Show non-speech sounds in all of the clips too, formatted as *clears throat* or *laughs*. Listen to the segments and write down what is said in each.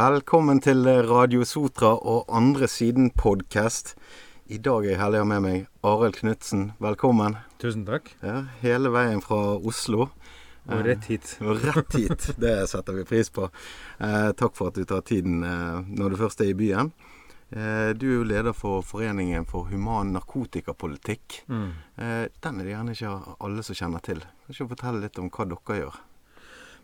Velkommen til Radio Sotra og Andre Siden podkast. I dag er jeg heldig å ha med meg Arild Knutsen. Velkommen. Tusen takk. Ja, hele veien fra Oslo. Og rett hit. Eh, og rett hit. Det setter vi pris på. Eh, takk for at du tar tiden eh, når du først er i byen. Eh, du er jo leder for Foreningen for human narkotikapolitikk. Mm. Eh, den er det gjerne ikke alle som kjenner til. Kan ikke du fortelle litt om hva dere gjør?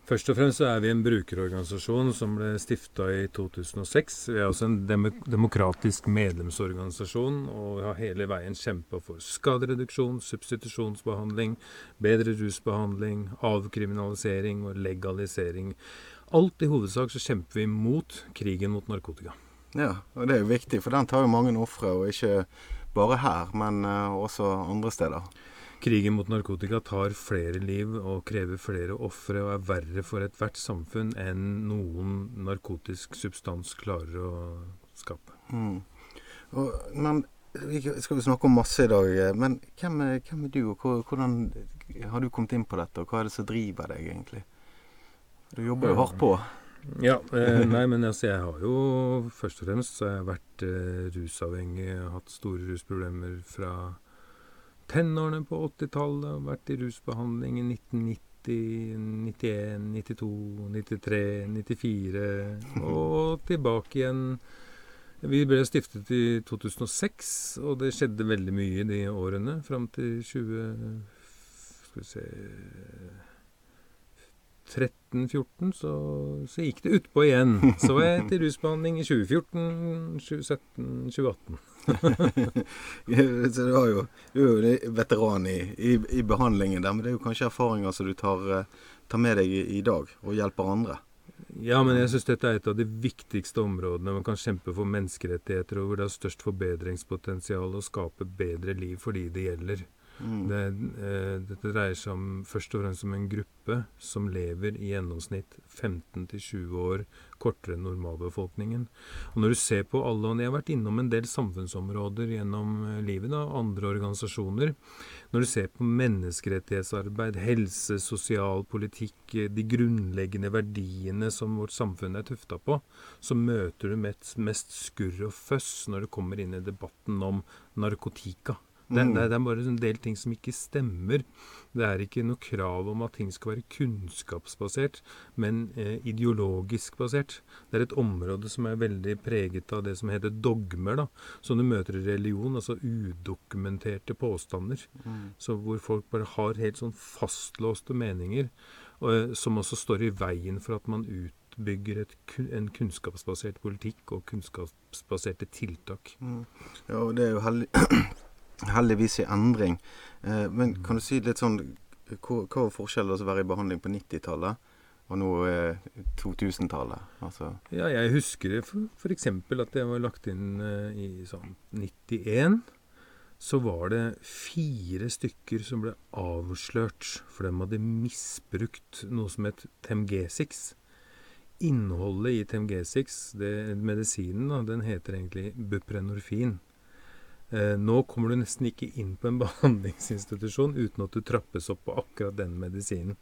Først og fremst så er vi en brukerorganisasjon som ble stifta i 2006. Vi er også en dem demokratisk medlemsorganisasjon og har hele veien kjempa for skadereduksjon, substitusjonsbehandling, bedre rusbehandling, avkriminalisering og legalisering. Alt i hovedsak så kjemper vi mot krigen mot narkotika. Ja, og det er jo viktig, for den tar jo mange ofre, og ikke bare her, men uh, også andre steder. Krigen mot narkotika tar flere liv og krever flere ofre og er verre for ethvert samfunn enn noen narkotisk substans klarer å skape. Mm. Og, men vi skal jo snakke om masse i dag, men hvem er, hvem er du, og hvordan har du kommet inn på dette, og hva er det som driver deg egentlig? Du jobber jo hardt på. Ja, eh, nei, men altså jeg har jo først og fremst så har jeg vært eh, rusavhengig, hatt store rusproblemer fra tenårene på 80-tallet. Vært i rusbehandling i 1990, 91, 92, 93, 94 og tilbake igjen. Vi ble stiftet i 2006, og det skjedde veldig mye de årene fram til 20... Skal vi se 13-14 så, så, gikk det utpå igjen. Så var jeg til rusbehandling i 2014, 2017, 2018. *laughs* så du, har jo, du er jo veteran i, i, i, behandlingen der, men det er jo kanskje erfaringer som du tar, eh, tar med deg i, i, dag, og hjelper andre? Ja, men jeg syns dette er et av de viktigste områdene man kan kjempe for menneskerettigheter, og hvor det er størst forbedringspotensial å skape bedre liv for de det gjelder. Mm. Det, eh, dette dreier seg om, først og fremst om en gruppe som lever i gjennomsnitt 15-20 år kortere enn normalbefolkningen. Og når du ser på alle, og jeg har vært innom en del samfunnsområder gjennom eh, livet, da, andre organisasjoner Når du ser på menneskerettighetsarbeid, helse, sosial politikk, eh, de grunnleggende verdiene som vårt samfunn er tufta på, så møter du mest, mest skurr og føss når du kommer inn i debatten om narkotika. Det, mm. det, det, er bare en del ting som ikke stemmer. Det er ikke noe krav om at ting skal være kunnskapsbasert, men eh, ideologisk basert. Det er et område som er veldig preget av det som heter dogmer, da, som du møter i religion, altså udokumenterte påstander. Mm. Så hvor folk bare har helt sånn fastlåste meninger, og, eh, som også står i veien for at man utbygger et, en kunnskapsbasert politikk og kunnskapsbaserte tiltak. Mm. Ja, og det er jo heldig *clears throat* heldigvis i endring. Eh, men kan du si litt sånn Hva, var forskjellen å være i behandling på 90-tallet og nå eh, 2000-tallet? Altså. Ja, jeg husker det f.eks. at jeg var lagt inn eh, i sånn 91. Så var det fire stykker som ble avslørt, for de hadde misbrukt noe som het Temgesix. Innholdet i Temgesix, det, medisinen, da, den heter egentlig buprenorfin. Eh, nå kommer du nesten ikke inn på en *laughs* behandlingsinstitusjon uten at du trappes opp på akkurat den medisinen.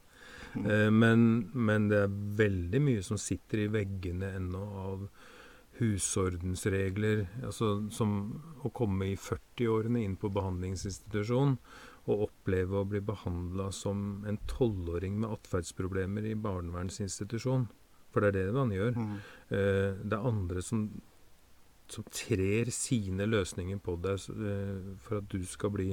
Mm. Eh, men, men, det er veldig mye som sitter i veggene ennå av husordensregler. Altså som å komme i 40-årene inn på behandlingsinstitusjon og oppleve å bli behandla som en tolvåring med atferdsproblemer i barnevernsinstitusjon. For det er det man gjør. Mm. Eh, det er andre som som trer sine løsninger på deg eh, for at du skal bli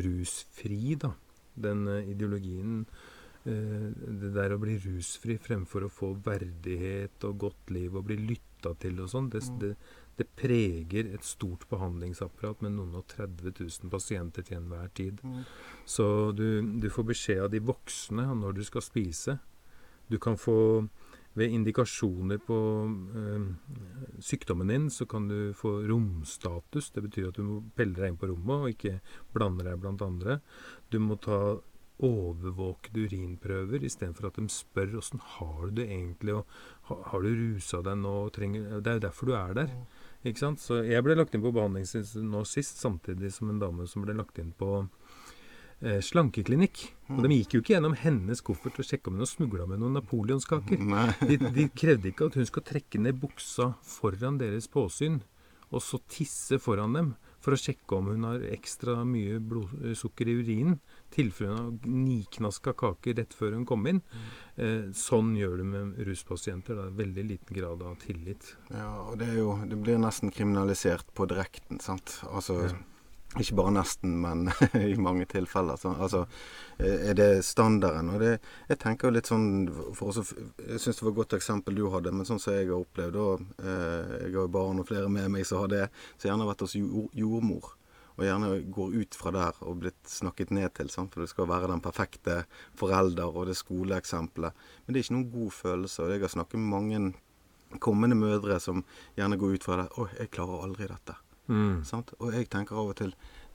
rusfri, da. Den uh, ideologien uh, Det der å bli rusfri fremfor å få verdighet og godt liv og bli lytta til og sånn, det, mm. det, det, preger et stort behandlingsapparat med noen og 30 000 pasienter til enhver tid. Mm. Så du, du, får beskjed av de voksne når du skal spise. Du kan få ved indikasjoner på øh, sykdommen din, så kan du få romstatus. Det betyr at du må pelle deg inn på rommet og ikke blande deg blant andre. Du må ta overvåkede urinprøver istedenfor at de spør åssen har du det egentlig, og har, du rusa deg nå? Trenger, det er jo derfor du er der. Ikke sant? Så jeg ble lagt inn på behandlingsinstitutt nå sist, samtidig som en dame som ble lagt inn på slankeklinikk. Og de gikk jo ikke gjennom hennes koffert og sjekka om hun smugla med noen napoleonskaker. *laughs* De, de krevde ikke at hun skal trekke ned buksa foran deres påsyn, og så tisse foran dem for å sjekke om hun har ekstra mye blodsukker i urinen. Tilfelle hun har niknaska kaker rett før hun kom inn. Eh, sånn gjør du med ruspasienter. Da. Veldig liten grad av tillit. Ja, og det er jo Det blir nesten kriminalisert på direkten, sant. Altså Ja. Ikke bare nesten, men *laughs* i mange tilfeller. Så, altså, eh, er det standarden? Og det, jeg tenker jo litt sånn for også, Jeg syns det var et godt eksempel du hadde, men sånn som jeg har opplevd og, eh, Jeg har jo barn og flere med meg som har det. Så gjerne har vært hos jord, jordmor. Og gjerne går ut fra der og blitt snakket ned til. Sant? For det skal være den perfekte forelder og det skoleeksempelet. Men det er ikke noen god følelse. Og jeg har snakket med mange kommende mødre som gjerne går ut fra det. 'Å, jeg klarer aldri dette'. Mm. Sant? Og jeg tenker av og til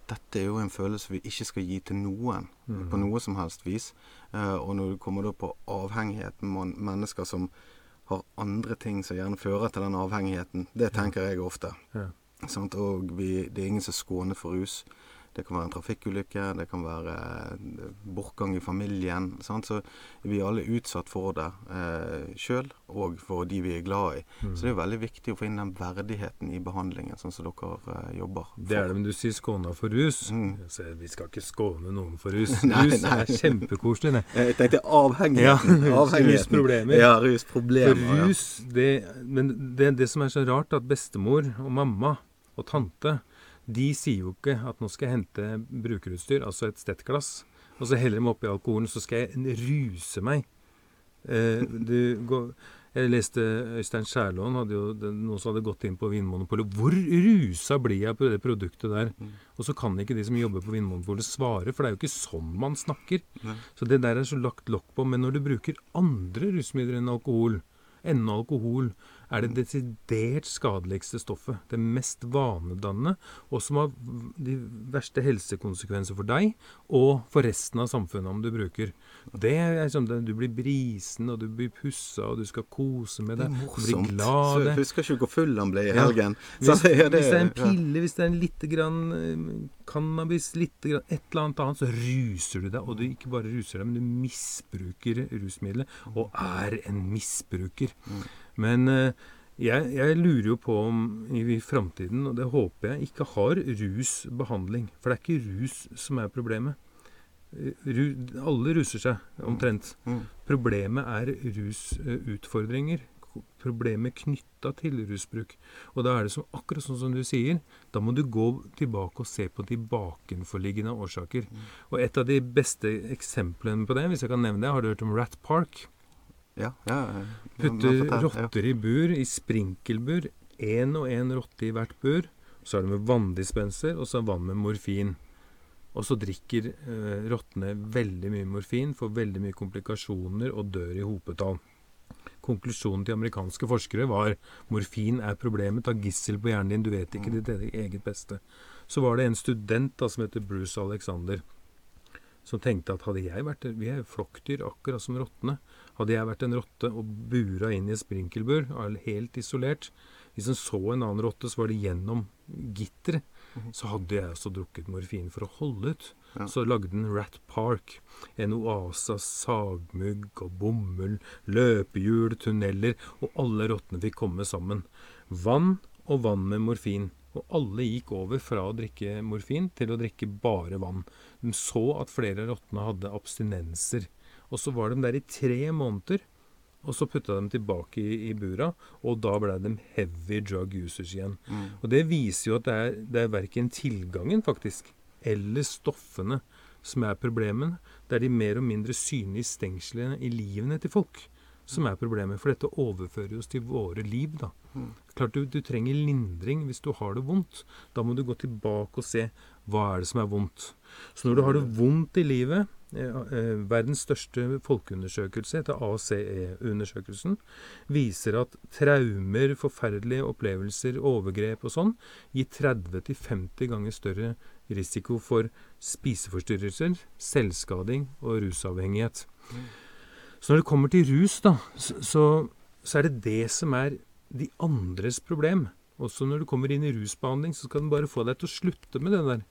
dette er jo en følelse vi ikke skal gi til noen Mm. på noe som helst vis. Eh, og når du kommer da på avhengigheten, man- mennesker som har andre ting som gjerne fører til den avhengigheten, det tenker jeg ofte. Ja. Sant? Og vi, det er ingen som er skånet for rus. Det kan være en trafikkulykke, det kan være eh, bortgang i familien. Sant? Så vi er alle utsatt for det eh, sjøl, og for de vi er glad i. Mm. Så det er veldig viktig å få inn den verdigheten i behandlingen, sånn som dere eh, jobber Det er det, men du sier skåna for rus. Mm. Så vi skal ikke skåne noen for rus. *laughs* Nei, rus nei. er kjempekoselig, det. *laughs* Jeg tenkte Ja, *laughs* avhengigheten. rusproblemer. Ja, For rusproblemer. ja. rus det, Men det, det som er så rart, at bestemor og mamma og tante de sier jo ikke at nå skal jeg hente brukerutstyr, altså et stettglass, og så heller de oppi alkoholen, så skal jeg ruse meg. Eh, går, jeg leste Øystein Skjærlån, hadde jo noen som hadde gått inn på Vinmonopolet. Hvor rusa blir jeg på det produktet der? Mm. Og så kan ikke de som jobber på Vinmonopolet svare, for det er jo ikke sånn man snakker. Nei. Så det der er så lagt lokk på. Men når du bruker andre rusmidler enn alkohol, ennå alkohol, er det desidert skadeligste stoffet. Det mest vanedannende, og som har de verste helsekonsekvenser for deg og for resten av samfunnet om du bruker. Det er som at Du blir brisen, og du blir pussa, og du skal kose med Det deg. er Du blir glad Så det. husker ikke hvor full han ble i Ja. helgen. Hvis, Så, ja, hvis det er en ja. pille, hvis det er en lite grann eh, cannabis, lite grann et eller annet annet, så ruser du deg. Og du ikke bare ruser deg, men du misbruker rusmiddelet. Og er en misbruker. Mm. Men eh, jeg, jeg lurer jo på om i, framtiden, og det håper jeg, ikke har rusbehandling. For det er ikke rus som er problemet. Eh, Ru, alle ruser seg, omtrent. Mm. Problemet er rusutfordringer. Problemet knytta til rusbruk. Og da er det som, akkurat sånn som du sier, da må du gå tilbake og se på de bakenforliggende årsaker. Og et av de beste eksemplene på det, hvis jeg kan nevne det, har du hørt om Rat Park? Ja, ja. Putter rotter i bur, i sprinkelbur. Én og én rotte i hvert bur. Så er det med vanndispenser, og så vann med morfin. Og så drikker eh, rottene veldig mye morfin, får veldig mye komplikasjoner og dør i hopetall. Konklusjonen til amerikanske forskere var morfin er problemet, ta gissel på hjernen din, du vet ikke ditt eget- eget beste. Så var det en student da, som heter Bruce Alexander, som tenkte at hadde jeg vært Vi er flokkdyr, akkurat som rottene. Hadde jeg vært en rotte og bura inn i et sprinkelbur, helt isolert Hvis en så en annen rotte, så var det gjennom gitteret. Så hadde jeg også drukket morfin for å holde ut. Ja. Så lagde den Rat Park. En oase av sagmugg og bomull, løpehjul, tunneler, og alle rottene fikk komme sammen. Vann og vann med morfin. Og alle gikk over fra å drikke morfin til å drikke bare vann. De så at flere av rottene hadde abstinenser. Og så var de der i tre måneder. Og så putta de tilbake i, i bura, og da ble de heavy drug users igjen. Mm. Og det viser jo at det er, det er verken tilgangen, faktisk, eller stoffene som er problemene. Det er de mer og mindre synlige stengslene i livene til folk som er problemet. For dette overfører oss til våre liv, da. Mm. Klart du, du trenger lindring hvis du har det vondt. Da må du gå tilbake og se hva er det som er vondt. Så når du har det vondt i livet Verdens største folkeundersøkelse, heter ACE-undersøkelsen, viser at traumer, forferdelige opplevelser, overgrep og sånn gir 30-50 ganger større risiko for spiseforstyrrelser, selvskading og rusavhengighet. Så når det kommer til rus, da, så, så, er det det som er de andres problem. Også når du kommer inn i rusbehandling, så skal den bare få deg til å slutte med det der.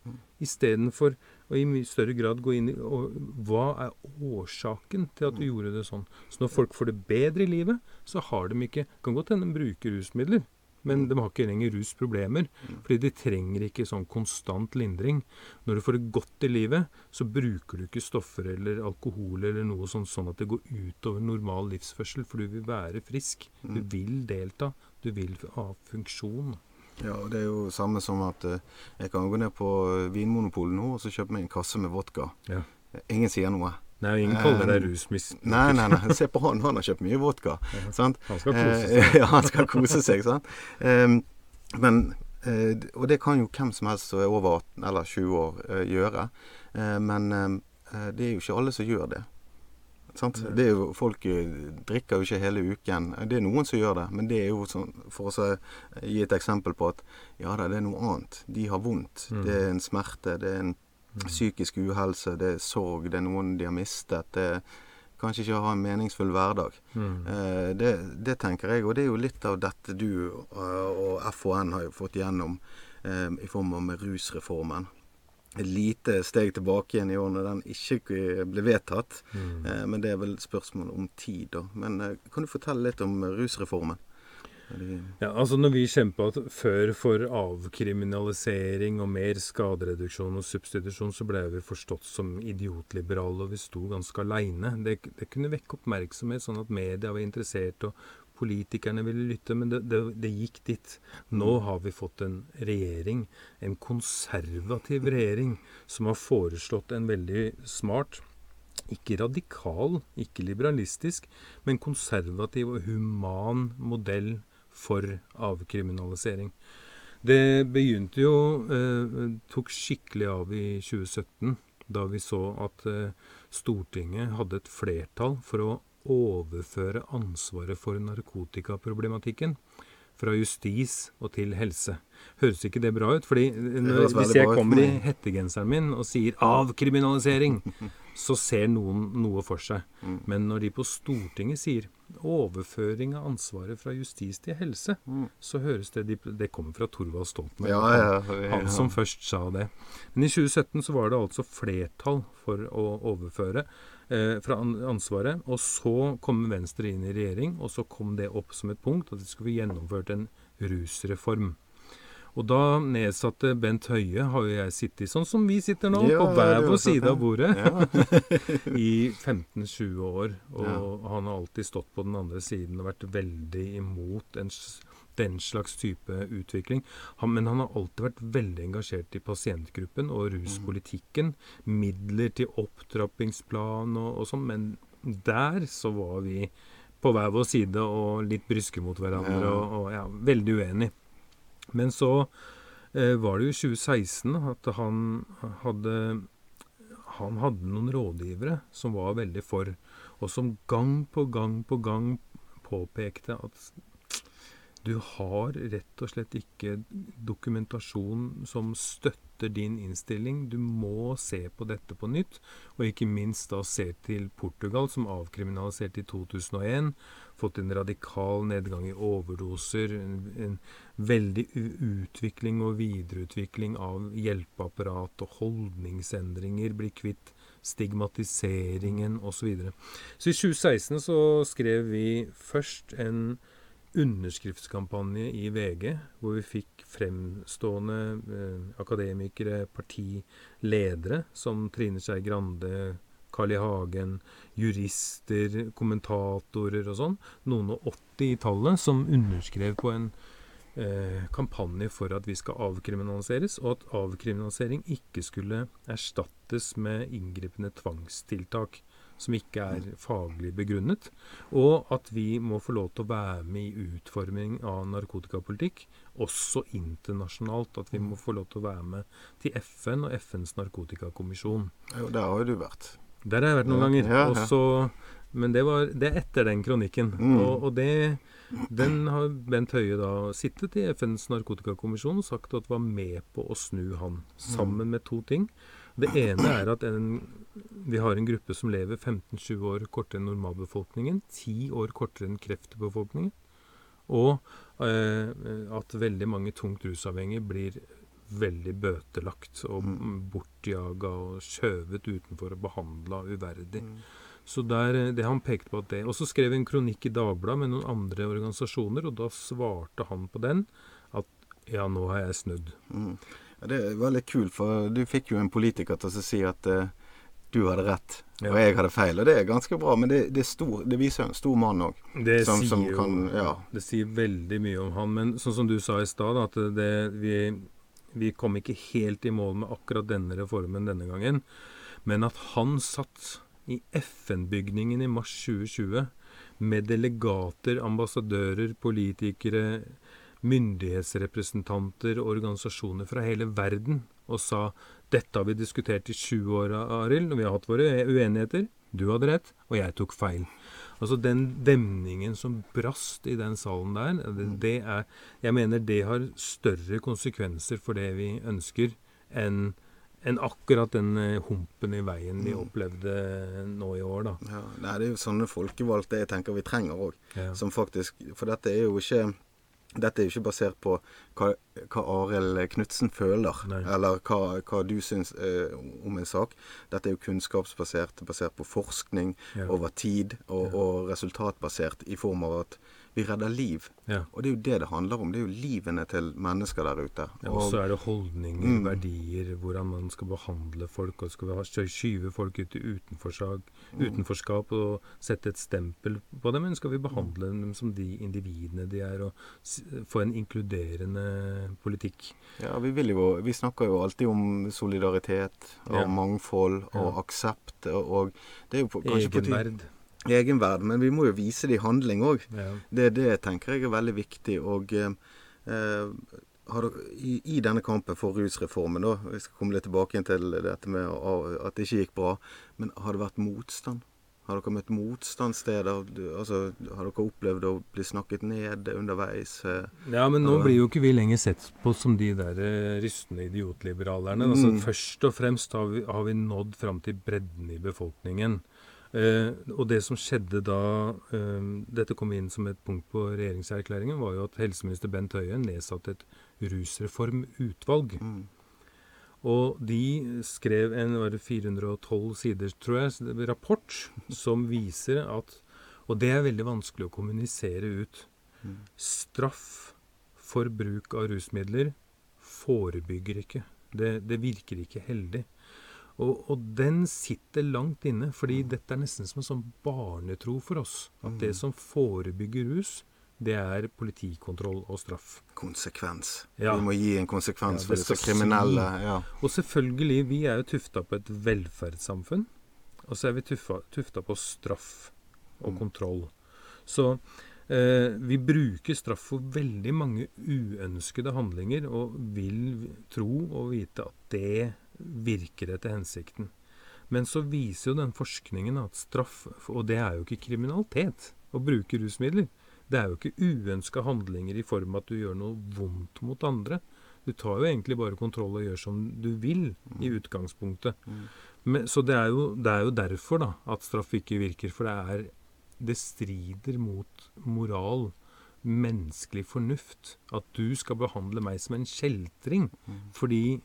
Istedenfor å i mye større grad gå inn i og, Hva er årsaken til at du gjorde det sånn? Så når folk får det bedre i livet, så har de ikke Kan godt hende de bruker rusmidler, men de har ikke lenger rusproblemer. Fordi de trenger ikke sånn konstant lindring. Når du får det godt i livet, så bruker du ikke stoffer eller alkohol eller noe sånn, sånn at det går utover normal livsførsel, for du vil være frisk. Du vil delta. Du vil ha funksjon. Ja, og det er jo samme som at eh, jeg kan gå ned på eh, Vinmonopolet nå og så kjøpe meg en kasse med vodka. Ja. Ingen sier noe. Nei, ingen kaller deg Eh, rusmisbruker. Nei, nei, nei. Se på han, han har kjøpt mye vodka. Sant? Han skal kose seg. *laughs* Ja, han skal kose seg, sant. Men Og det kan jo hvem som helst som er over 18 eller 20 år gjøre. Men det er jo ikke alle som gjør det. Sant? Nei. Det er jo, folk eh, drikker jo ikke hele uken. Det er noen som gjør det, men det er jo sånn For å gi et eksempel på at ja da, det er noe annet. De har vondt. Mm. Det er en smerte. Det er en psykisk uhelse. Det er sorg. Det er noen de har mistet. Det er kanskje ikke å ha en meningsfull hverdag. Mm. Eh, det, det tenker jeg, og det er jo litt av dette du eh, og FHN har jo fått gjennom eh, i form av rusreformen. Et lite steg tilbake igjen i år når den ikke ble vedtatt. Mm. Eh, men det er vel spørsmål om tid, da. Men eh, kan du fortelle litt om rusreformen? Ja, altså Når vi kjempa før for avkriminalisering og mer skadereduksjon og substitusjon, så ble vi forstått som idiotliberale, og vi sto ganske aleine. Det, det kunne vekke oppmerksomhet, sånn at media var interessert og politikerne ville lytte, men det, det, det gikk dit. Nå har vi fått en regjering, en konservativ regjering, som har foreslått en veldig smart ikke radikal, ikke liberalistisk, men konservativ og human modell for avkriminalisering. Det begynte jo eh, Tok skikkelig av i 2017, da vi så at eh, Stortinget hadde et flertall for å overføre ansvaret for narkotikaproblematikken fra justis og til helse. Høres ikke det bra ut? Fordi når, Hvis jeg kommer i hettegenseren min og sier 'avkriminalisering', *laughs* så ser noen noe for seg. Mm. Men når de på Stortinget sier 'overføring av ansvaret fra justis til helse', Mm. så høres det Det kommer fra Torvald Stoltenberg. Ja, ja. Han som først sa det. Men i 2017 så var det altså flertall for å overføre fra ansvaret. Og så kom Venstre inn i regjering, og så kom det opp som et punkt at vi skulle gjennomført en rusreform. Og da nedsatte Bent Høie, har jo jeg sittet sånn som vi sitter nå, Ja, på hver vår side av bordet, Ja. *laughs* i 15-20 år. Og Ja. han har alltid stått på den andre siden og vært veldig imot en, den slags type utvikling. Han, men han har alltid vært veldig engasjert i pasientgruppen og ruspolitikken. Midler til opptrappingsplan og, og sånn. Men der så var vi på hver vår side og litt bryske mot hverandre og, og ja, veldig uenig. Men så eh, var det jo i 2016 at han hadde han hadde noen rådgivere som var veldig for, og som gang på gang på gang påpekte at du har rett og slett ikke dokumentasjon som støtter din innstilling. Du må se på dette på nytt, og ikke minst da se til Portugal, som avkriminaliserte i 2001. Fått en radikal nedgang i overdoser, en, en veldig utvikling og videreutvikling av hjelpeapparat og holdningsendringer, bli kvitt stigmatiseringen osv. Så, videre. så i 2016 så skrev vi først en underskriftskampanje i VG, hvor vi fikk fremstående eh, akademikere, partiledere, som Trine Skei Grande, Carl I. Hagen, jurister, kommentatorer og sånn, noen og 80 i tallet, som underskrev på en eh, kampanje for at vi skal avkriminaliseres, og at avkriminalisering ikke skulle erstattes med inngripende tvangstiltak som ikke er faglig begrunnet, og at vi må få lov til å være med i utforming av narkotikapolitikk, også internasjonalt. At vi må få lov til å være med til FN og FNs narkotikakommisjon. Jo, der har jo du vært. Der har jeg vært noen ganger. ja, ja. Også, men det, var, det er etter den kronikken. Mm. Og, og det, den har Bent Høie da sittet i FNs narkotikakommisjon og sagt at var med på å snu han, sammen med to ting. Det ene er at en, vi har en gruppe som lever 15-20 år kortere enn normalbefolkningen. 10 år kortere enn kreftbefolkningen. Og eh, at veldig mange tungt rusavhengige blir veldig bøtelagt og Mm. bortjaga og skjøvet utenfor og behandla uverdig. Mm. Så der, eh, det han pekte på at det. Og så skrev jeg en kronikk i Dagbladet med noen andre organisasjoner, og da svarte han på den at ja, nå har jeg snudd. Mm. Ja, det var litt kult, for du fikk jo en politiker til å si at uh, du hadde rett, og jeg hadde feil. Og det er ganske bra, men det, det, er stor, det viser en stor mann òg. Det Ja. Det sier veldig mye om han. Men sånn som du sa i stad, at det, vi, vi kom ikke helt i mål med akkurat denne reformen denne gangen. Men at han satt i FN-bygningen i mars 2020 med delegater, ambassadører, politikere, myndighetsrepresentanter og organisasjoner fra hele verden og sa dette har vi diskutert i 20 år, Arild, og vi har hatt våre uenigheter. Du hadde rett, og jeg tok feil. Altså Den demningen som brast i den salen der, det, det er Jeg mener det har større konsekvenser for det vi ønsker, enn enn akkurat den eh, humpen i veien vi Mm. opplevde nå i år, da. ja. Det er jo sånne folkevalgte jeg tenker vi trenger òg. Ja. Som faktisk For dette er jo ikke dette er jo ikke basert på hva, hva Arild Knutsen føler, Nei. eller hva, hva du syns eh, om en sak. Dette er jo kunnskapsbasert, basert på forskning Ja. over tid, og, og resultatbasert i form av at vi redder liv. Ja. Og det er jo det det handler om. Det er jo livene til mennesker der ute. Ja, og så er det holdninger, Mm. verdier, hvordan man skal behandle folk. og Skal vi skyve folk ut i utenforskap, Mm. og sette et stempel på dem? Eller skal vi behandle dem som de individene de er, og få en inkluderende politikk? Ja, vi, jo, vi snakker jo alltid om solidaritet og Ja. mangfold og aksept. Og, og det er jo på, kanskje på tide Egenverd. Egenverd. Men vi må jo vise det i handling òg. Ja. Det, det tenker jeg er veldig viktig. Og eh, i, i denne kampen for rusreformen, da, vi skal komme litt tilbake til dette med at det ikke gikk bra, men har det vært motstand? Har dere møtt motstandssteder? Altså, har dere opplevd å bli snakket ned underveis? Ja, men nå blir jo ikke vi lenger sett på som de der eh, rystende idiotliberalerne. Altså, Mm. først og fremst har vi, har vi nådd fram til bredden i befolkningen. Eh, og det som skjedde da eh, dette kom inn som et punkt på regjeringserklæringen, var jo at helseminister Bent Høie nedsatte et rusreformutvalg. Mm. Og de skrev en var det 412 sider, tror jeg, rapport som viser at Og det er veldig vanskelig å kommunisere ut. Mm. Straff for bruk av rusmidler forebygger ikke. Det, det virker ikke heldig. Og, og den sitter langt inne, fordi dette er nesten som en sånn barnetro for oss. At det Mm. som forebygger rus, det er politikontroll og straff. Konsekvens. Ja. Vi må gi en konsekvens Ja, for disse kriminelle. Ja. Og selvfølgelig, vi er jo tufta på et velferdssamfunn. Og så er vi tufta, tufta på straff og Mm. kontroll. Så eh, vi bruker straff for veldig mange uønskede handlinger, og vil tro og vite at det virker etter hensikten. Men så viser jo den forskningen at straff Og det er jo ikke kriminalitet å bruke rusmidler. Det er jo ikke uønska handlinger i form av at du gjør noe vondt mot andre. Du tar jo egentlig bare kontroll og gjør som du vil, i utgangspunktet. Mm. Men, så det er, jo, det er jo derfor da, at straff ikke virker. For det er Det strider mot moral, menneskelig fornuft, at du skal behandle meg som en kjeltring. Mm. Fordi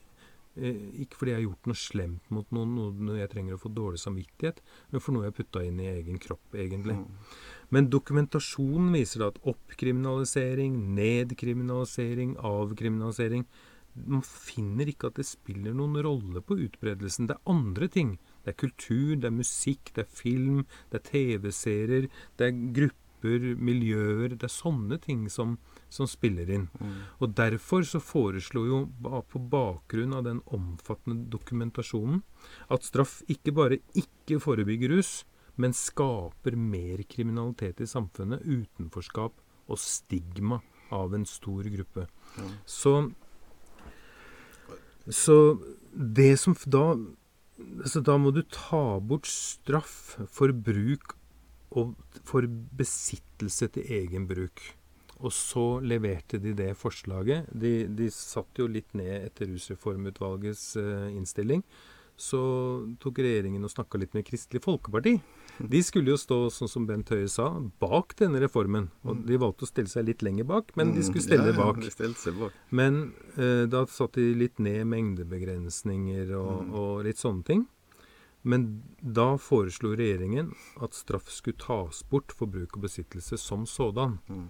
Ikke fordi jeg har gjort noe slemt mot noen, noe jeg trenger å få dårlig samvittighet, men for noe jeg har putta inn i egen kropp, egentlig. Mm. Men dokumentasjonen viser da at oppkriminalisering, nedkriminalisering, avkriminalisering Man finner ikke at det spiller noen rolle på utbredelsen. Det er andre ting. Det er kultur, det er musikk, det er film, det er TV-serier, det er grupper, miljøer Det er sånne ting som, som spiller inn. Mm. Og derfor så foreslo jo på bakgrunn av den omfattende dokumentasjonen at straff ikke bare ikke forebygger rus, men skaper mer kriminalitet i samfunnet, utenforskap og stigma av en stor gruppe. Ja. Så, så det som da så Da må du ta bort straff for bruk og for besittelse til egen bruk. Og så leverte de det forslaget. De, de satt jo litt ned etter Rusreformutvalgets eh, innstilling. Så tok regjeringen og snakka litt med Kristelig Folkeparti. De skulle jo stå, sånn som Bent Høie sa, bak denne reformen. Og de valgte å stille seg litt lenger bak, men de skulle stille Mm. seg bak. Men eh, da satte de litt ned mengdebegrensninger og, og litt sånne ting. Men da foreslo regjeringen at straff skulle tas bort for bruk og besittelse som sådan. Mm.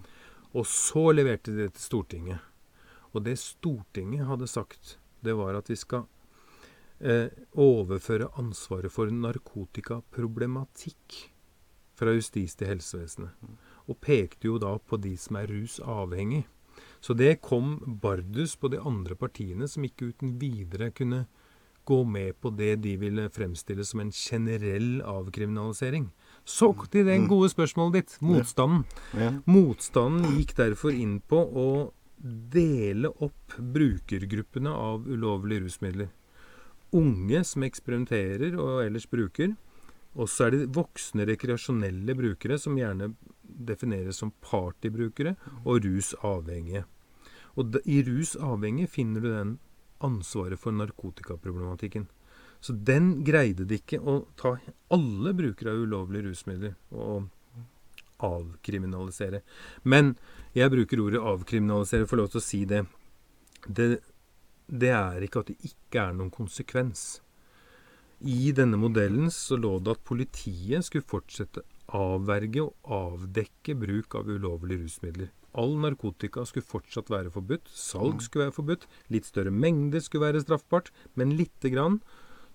Og så leverte de det til Stortinget. Og det Stortinget hadde sagt, det var at vi skal eh, overføre ansvaret for narkotikaproblematikk fra justis til helsevesenet. Og pekte jo da på de som er rusavhengig. Så det kom bardus på de andre partiene, som ikke uten videre kunne gå med på det de ville fremstille som en generell avkriminalisering. Så til det gode spørsmålet ditt, motstanden. Motstanden gikk derfor inn på å dele opp brukergruppene av ulovlige rusmidler. Unge som eksperimenterer og ellers bruker. Og så er det voksne rekreasjonelle brukere, som gjerne defineres som partybrukere, og rusavhengige. Og i rusavhengige finner du den ansvaret for narkotikaproblematikken. Så den greide de ikke å ta alle brukere av ulovlige rusmidler og avkriminalisere. Men jeg bruker ordet avkriminalisere, får lov til å si det. det. Det er ikke at det ikke er noen konsekvens. I denne modellen så lå det at politiet skulle fortsette avverge og avdekke bruk av ulovlige rusmidler. All narkotika skulle fortsatt være forbudt. Salg skulle være forbudt. Litt større mengder skulle være straffbart. Men lite grann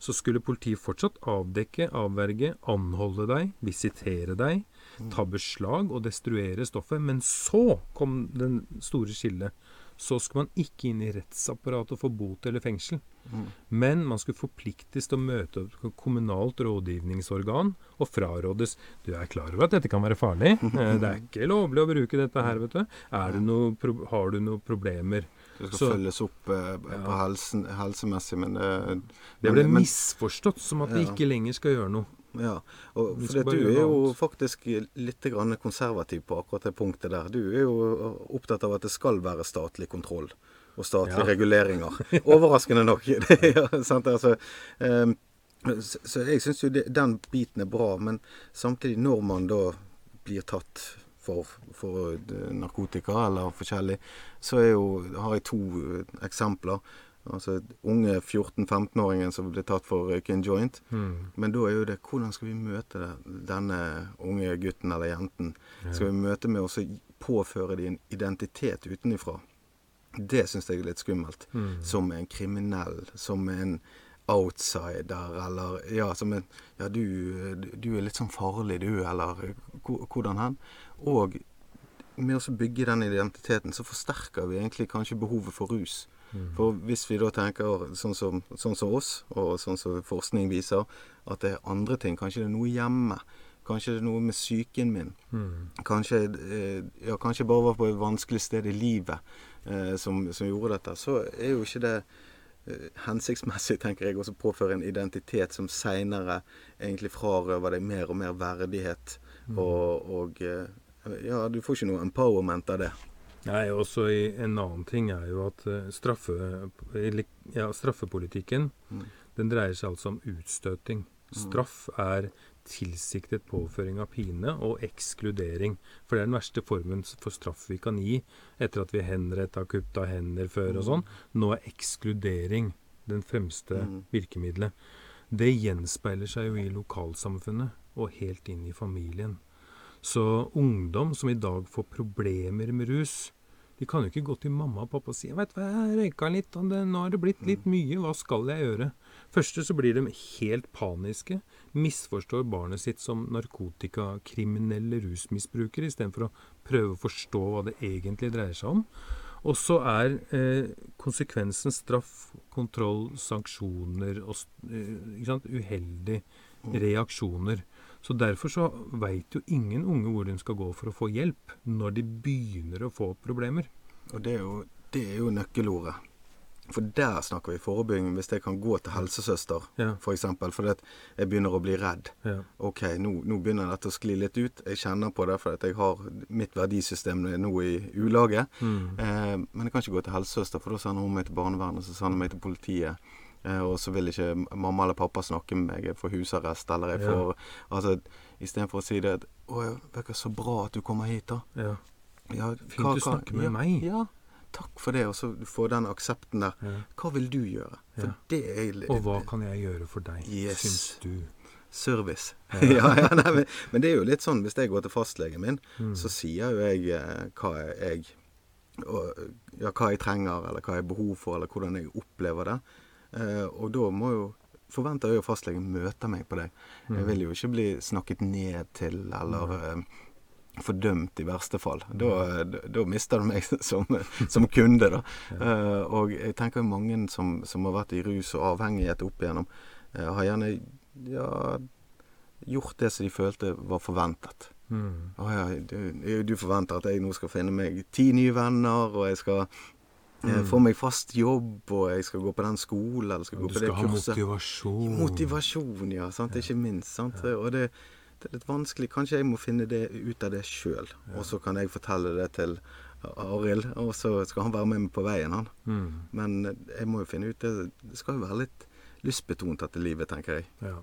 så skulle politiet fortsatt avdekke, avverge, anholde deg, visitere deg, ta beslag og destruere stoffet. Men så kom den store skillet. Så skulle man ikke inn i rettsapparatet og få bot eller fengsel. Men man skulle forpliktes til å møte opp kommunalt rådgivningsorgan og frarådes Du er klar over at dette kan være farlig? *laughs* Eh, Det er ikke lovlig å bruke dette her, vet du. Er det noe, har du noen problemer? Det skal Så- følges opp eh, på Ja. helsen, helsemessig, men det Det ble men- misforstått som at vi Ja. ikke lenger skal gjøre noe. Ja, og for det, du er jo faktisk litt grann konservativ på akkurat det punktet der. Du er jo opptatt av at det skal være statlig kontroll og statlige Ja. reguleringer. Overraskende nok. *laughs* Ja, sant, altså, um, så, så jeg syns jo det, den biten er bra, men samtidig, når man da blir tatt for, for eh, narkotika eller forskjellig, så jo, har jeg to eh, eksempler. Altså unge 14-15-åringen som ble tatt for å røyke en joint. Mm. Men da er jo det hvordan skal vi møte det, denne unge gutten eller jenten? Skal vi møte med å påføre dem en identitet utenifra? Det syns jeg er litt skummelt. Mm. Som en kriminell, som en outsider, eller Ja, som en Ja, du, du er litt sånn farlig, du, eller hvordan hen? Og med å bygge den identiteten, så forsterker vi egentlig kanskje behovet for rus. Mm. For hvis vi da tenker sånn som, sånn som oss, og sånn som forskning viser, at det er andre ting, kanskje det er noe hjemme, kanskje det er noe med psyken min, Mm. kanskje, eh, ja, kanskje bare var på et vanskelig sted i livet eh, som, som gjorde dette, så er jo ikke det eh, hensiktsmessig, *laughs* tenker jeg, også påføre en identitet som seinere egentlig frarøver deg mer og mer verdighet, og, og eh, ja, du får ikke noe empowerment av det. Nei, også i, En annen ting er jo at eh, straffe, ja, straffepolitikken Mm. den dreier seg altså om utstøting. Straff er tilsiktet påføring av pine og ekskludering. For det er den verste formen for straff vi kan gi etter at vi henretta, kutta hender før og sånn. Nå er ekskludering den fremste Mm. virkemidlet. Det gjenspeiler seg jo i lokalsamfunnet og helt inn i familien. Så ungdom som i dag får problemer med rus, de kan jo ikke gå til mamma og pappa og si 'Vet du hva, jeg røyka litt, og det, nå har det blitt litt mye, hva skal jeg gjøre?' Første så blir de helt paniske, misforstår barnet sitt som narkotikakriminelle rusmisbrukere istedenfor å prøve å forstå hva det egentlig dreier seg om. Og så er eh, konsekvensen straff, kontroll, sanksjoner og eh, uheldige reaksjoner. Så derfor så veit jo ingen unge hvor de skal gå for å få hjelp når de begynner å få problemer. Og det er jo, det er jo nøkkelordet. For der snakker vi forebygging, hvis jeg kan gå til helsesøster, Ja. for eksempel, fordi at jeg begynner å bli redd. Ja. OK, nå, nå begynner dette å skli litt ut. Jeg kjenner på det, fordi at jeg har mitt verdisystem er nå i ulage. Mm. Eh, men jeg kan ikke gå til helsesøster, for da sender hun meg til barnevernet, så sender hun meg til politiet. Eh, og så vil ikke mamma eller pappa snakke med meg. Jeg får husarrest, eller jeg Ja. får Altså istedenfor å si det at 'Å ja, vet så bra at du kommer hit', da. Ja. Ja, Fint du snakker med ja, meg. Ja, takk for det. Og så få den aksepten der. Ja. Hva vil du gjøre? For Ja. det er Og hva kan jeg gjøre for deg, Yes. syns du? Service. *laughs* Ja, ja, nei, men, men det er jo litt sånn hvis jeg går til fastlegen min, Mm. så sier jo jeg eh, hva jeg og, ja, hva jeg trenger, eller hva jeg har behov for, eller hvordan jeg opplever det. Eh, og da må jo forventer jeg jo fastlegen møter meg på det. Mm. Jeg vil jo ikke bli snakket ned til eller eh, fordømt i verste fall. Da, da, da mister du meg *laughs* som, som kunde, da. *laughs* Eh, og jeg tenker jo mange som, som har vært i rus og avhengighet opp igjennom, eh, har gjerne ja, gjort det som de følte var forventet. Mm. Oh, ja, du, du forventer at jeg nå skal finne meg ti nye venner, og jeg skal eh, Mm. få meg fast jobb, og jeg skal gå på den skolen, eller skal gå på det kurset. Du skal ha motivasjon. Motivasjon, ja. Sant? Ikke minst. Sant? Og det, det er litt vanskelig. Kanskje jeg må finne det ut av det sjøl. Og så kan jeg fortelle det til Arild, og så skal han være med meg på veien, han. Mm. Men jeg må jo finne ut det Det skal jo være litt lystbetont dette livet, tenker jeg. Ja.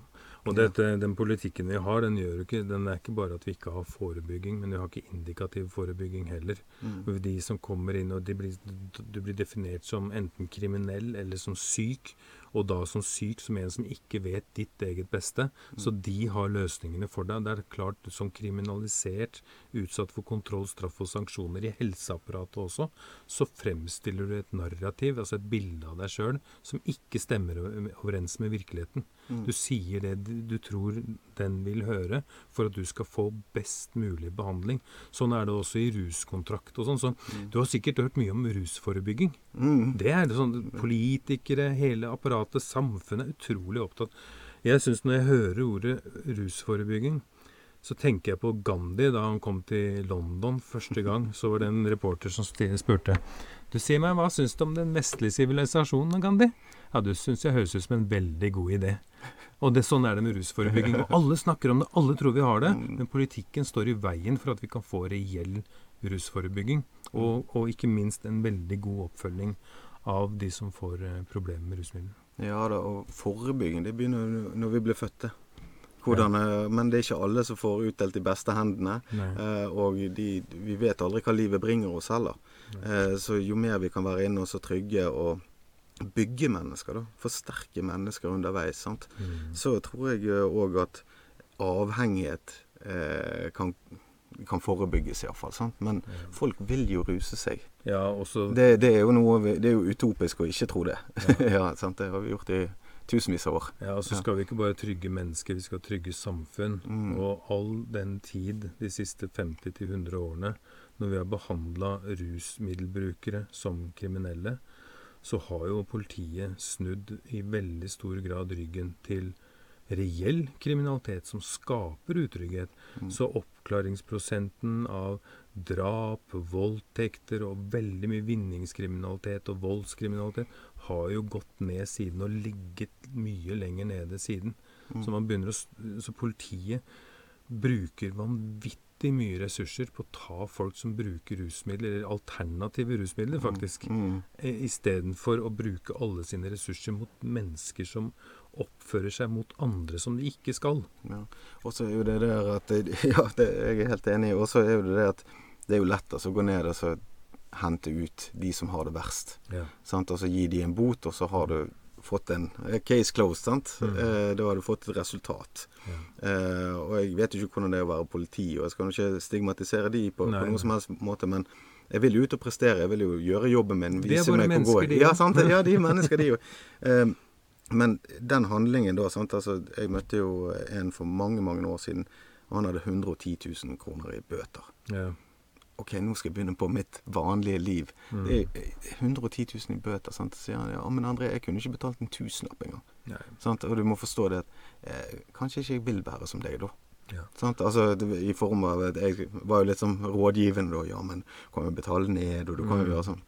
Og dette, den politikken vi har, den ikke Den er ikke bare at vi ikke har forebygging, men vi har ikke indikativ forebygging heller. Mm. De som kommer inn, og de blir, du blir definert som enten kriminell eller som syk, og da som syk som en som ikke vet ditt eget beste. Så de har løsningene for deg. Det er klart, som kriminalisert, utsatt for kontroll, straff og sanksjoner i helseapparatet også, så fremstiller du et narrativ, altså et bilde av deg sjøl, som ikke stemmer overens med virkeligheten. Mm. Du sier det du tror den vil høre, for at du skal få best mulig behandling. Sånn er det også i ruskontrakt og sånn. Så du har sikkert hørt mye om rusforebygging. Mm. Det er det sånn Politikere, hele apparatet, samfunnet er utrolig opptatt. Jeg syns når jeg hører ordet rusforebygging, så tenker jeg på Gandhi da han kom til London første gang. Så var det en reporter som spurte Du sier meg, hva syns du om den vestlige sivilisasjonen, Gandhi? Ja, du syns jeg høres ut som en veldig god idé. Og det, sånn er det med rusforebygging. Og alle snakker om det, alle tror vi har det. Men politikken står i veien for at vi kan få reell rusforebygging. Og, og ikke minst en veldig god oppfølging av de som får eh, problemer med rusmidler. Ja da, og forebygging det begynner når vi blir fødte. Hvordan, ja. Men det er ikke alle som får utdelt de beste hendene. Eh, og de, vi vet aldri hva livet bringer oss heller. Eh, så jo mer vi kan være inne og så trygge og bygge mennesker, da, forsterke mennesker underveis, sant? Mm. så tror jeg òg at avhengighet eh, kan, kan forebygges, iallfall. Men folk vil jo ruse seg. Ja, også Det, det er jo noe Det er jo utopisk å ikke tro det. *laughs* Ja. sant? Det har vi gjort i tusenvis av år. Ja, og så skal vi ikke bare trygge mennesker, vi skal trygge samfunn. Mm. Og all den tid de siste 50-100 årene, når vi har behandla rusmiddelbrukere som kriminelle, så har jo politiet snudd i veldig stor grad ryggen til reell kriminalitet som skaper utrygghet. Så oppklaringsprosenten av drap, voldtekter og veldig mye vinningskriminalitet og voldskriminalitet har jo gått ned siden og ligget mye lenger nede siden. Så, man begynner å, så politiet bruker vanvittig mye ressurser på å ta folk som bruker rusmidler, eller alternative rusmidler, faktisk, Mm. mm. istedenfor å bruke alle sine ressurser mot mennesker som oppfører seg mot andre som de ikke skal. Ja. Og så er jo det der at *laughs* Ja, det, jeg er helt enig. Og så er jo det det at det er jo lett altså, å gå ned og så hente ut de som har det verst. Ja. Sant? Og så gi de en bot, og så har du fått en eh, case closed. Sant? Mm. Eh, da har du fått et resultat. Ja. Eh, og jeg vet jo ikke hvordan det er å være politi, og jeg skal ikke stigmatisere de på, Nei, på nei. som helst måte, men jeg vil jo ut og prestere. Jeg vil jo gjøre jobben min. Vise meg hvor mennesker, jeg de Ja, sant? Ja, de er mennesker, de *laughs* jo. Eh, men den handlingen da sant? Altså, Jeg møtte jo en for mange, mange år siden, og han hadde 110 000 kroner i bøter. Ja. OK, nå skal jeg begynne på mitt vanlige liv. Mm. Det er eh, 110 000 i bøter. sant? Så sier han ja, men André, jeg kunne ikke betalt en tusenlapp engang. Og du må forstå det at eh, kanskje ikke jeg vil være som deg, da. Ja. Sant? Altså, det, I form av at jeg var jo litt sånn rådgivende da. Ja, men kan jo betale ned, og du kan jo Mm. gjøre sånn.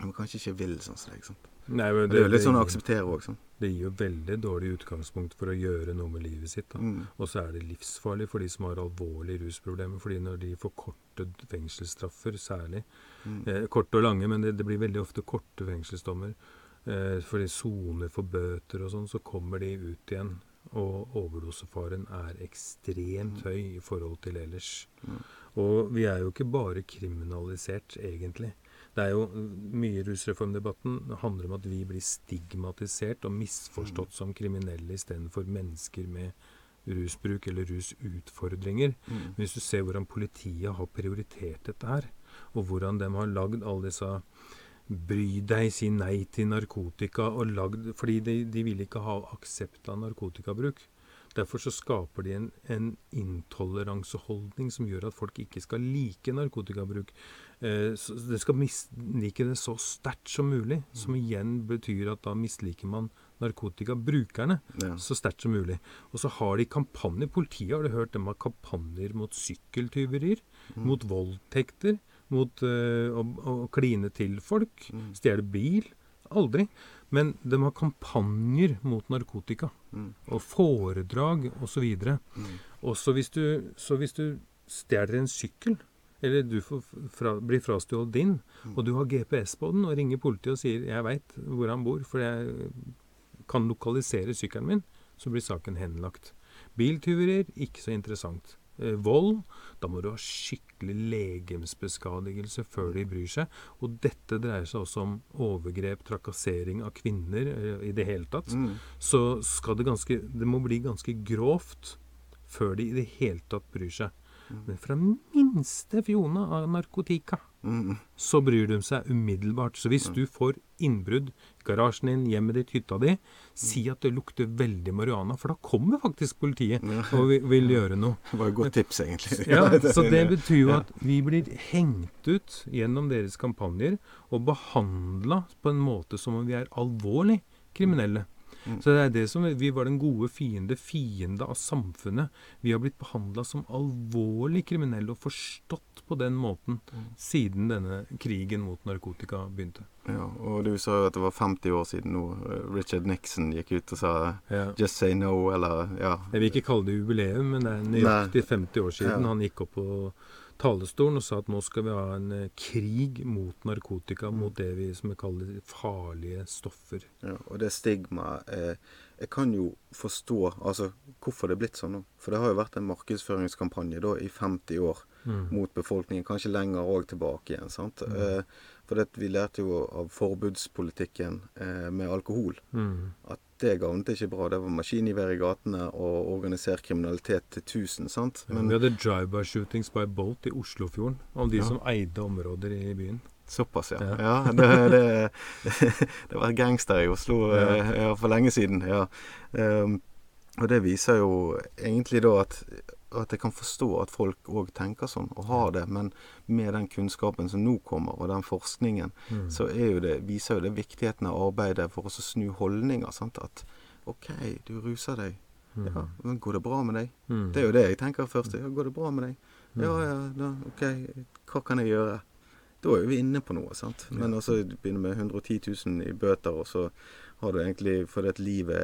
Men kanskje ikke vil sånn som deg. Sant? Nei, men Det, det er jo litt sånn å akseptere òg. Sånn. det gir jo veldig dårlig utgangspunkt for å gjøre noe med livet sitt. Mm. Og så er det livsfarlig for de som har alvorlige rusproblemer. fordi når de får korte fengselsstraffer, særlig Mm. eh, Korte og lange, men det, det blir veldig ofte korte fengselsdommer. eh, fordi soner for bøter og sånn, så kommer de ut igjen. Og overdosefaren er ekstremt høy i forhold til ellers. Mm. Og vi er jo ikke bare kriminalisert, egentlig. Det er jo Mye i rusreformdebatten handler om at vi blir stigmatisert og misforstått som kriminelle istedenfor mennesker med rusbruk eller rusutfordringer. Mm. Men hvis du ser hvordan politiet har prioritert dette her, og hvordan de har lagd alle disse Bry deg, si nei til narkotika, og lagd Fordi de, de vil ikke ha aksept av narkotikabruk. Derfor så skaper de en, en intoleranseholdning som gjør at folk ikke skal like narkotikabruk. Eh, så de skal mislike det så sterkt som mulig, som igjen betyr at da misliker man narkotikabrukerne Ja. så sterkt som mulig. Og så har de kampanjer. Politiet har du hørt dem har kampanjer mot sykkeltyverier, mot voldtekter, mot uh, å, å kline til folk, Mm. stjele bil. Aldri. Men de har kampanjer mot narkotika. Mm. Og foredrag osv. Mm. Også hvis du, så hvis du stjeler en sykkel, eller du får fra, blir frastjålet din, Mm. og du har GPS på den og ringer politiet og sier 'jeg veit hvor han bor, for jeg kan lokalisere sykkelen min', så blir saken henlagt. Biltyverier ikke så interessant. Eh, vold da må du ha skikkelig legemsbeskadigelse før de bryr seg. Og dette dreier seg også om overgrep, trakassering av kvinner eh, i det hele tatt. Mm. Så skal det ganske Det må bli ganske grovt før de i det hele tatt bryr seg. Men fra minste fjone av narkotika Mm. så bryr de seg umiddelbart. Så hvis du får innbrudd i garasjen din, hjemmet ditt, hytta di, si at det lukter veldig marihuana, for da kommer faktisk politiet Ja. og vil, vil gjøre noe. Det var et godt tips, egentlig. Ja, *laughs* så det betyr jo at vi blir hengt ut gjennom deres kampanjer og behandla på en måte som om vi er alvorlig kriminelle. Mm. Så det er det som Vi var den gode fiende, fiende av samfunnet. Vi har blitt behandla som alvorlig kriminelle og forstått på den måten Mm. siden denne krigen mot narkotika begynte. Ja, og du sa jo at det var 50 år siden nå eh, Richard Nixon gikk ut og sa Ja. 'just say no', eller ja. Jeg vil ikke kalle det jubileum, men det er nøyaktig 50 år siden Ja. han gikk opp på talerstolen og sa at nå skal vi ha en eh, krig mot narkotika, mot det vi som vi kaller farlige stoffer. ja og det stigmaet eh, Jeg kan jo forstå altså, hvorfor det er blitt sånn nå. For det har jo vært en markedsføringskampanje da i 50 år Mm. mot befolkningen. Kanskje lenger òg tilbake igjen. sant? Eh, for det, vi lærte jo av forbudspolitikken eh, med alkohol Mm. at det gagnet ikke bra. Det var maskingevær i gatene og organisert kriminalitet til tusen. sant? vi hadde drive-by shootings by boat i Oslofjorden om de Ja. som eide områder i byen. Såpass, ja. Ja. ja det, det, *laughs* det var gangster i Oslo Ja. eh, ja, for lenge siden. ja. Um, og det viser jo egentlig da at, at jeg kan forstå at folk òg tenker sånn, og har det. Men med den kunnskapen som nå kommer, og den forskningen, Mm. så jo det, viser jo det viktigheten av arbeidet for å snu holdninger. sant? At OK, du ruser deg. Mm. Ja, men går det bra med deg? Mm. Det er jo det jeg tenker først. Ja, går det bra med deg? Mm. Ja, ja, da, OK, hva kan jeg gjøre? Da er vi inne på noe, sant. Men altså også begynne med 110 000 i bøter, og så har du egentlig fordi at livet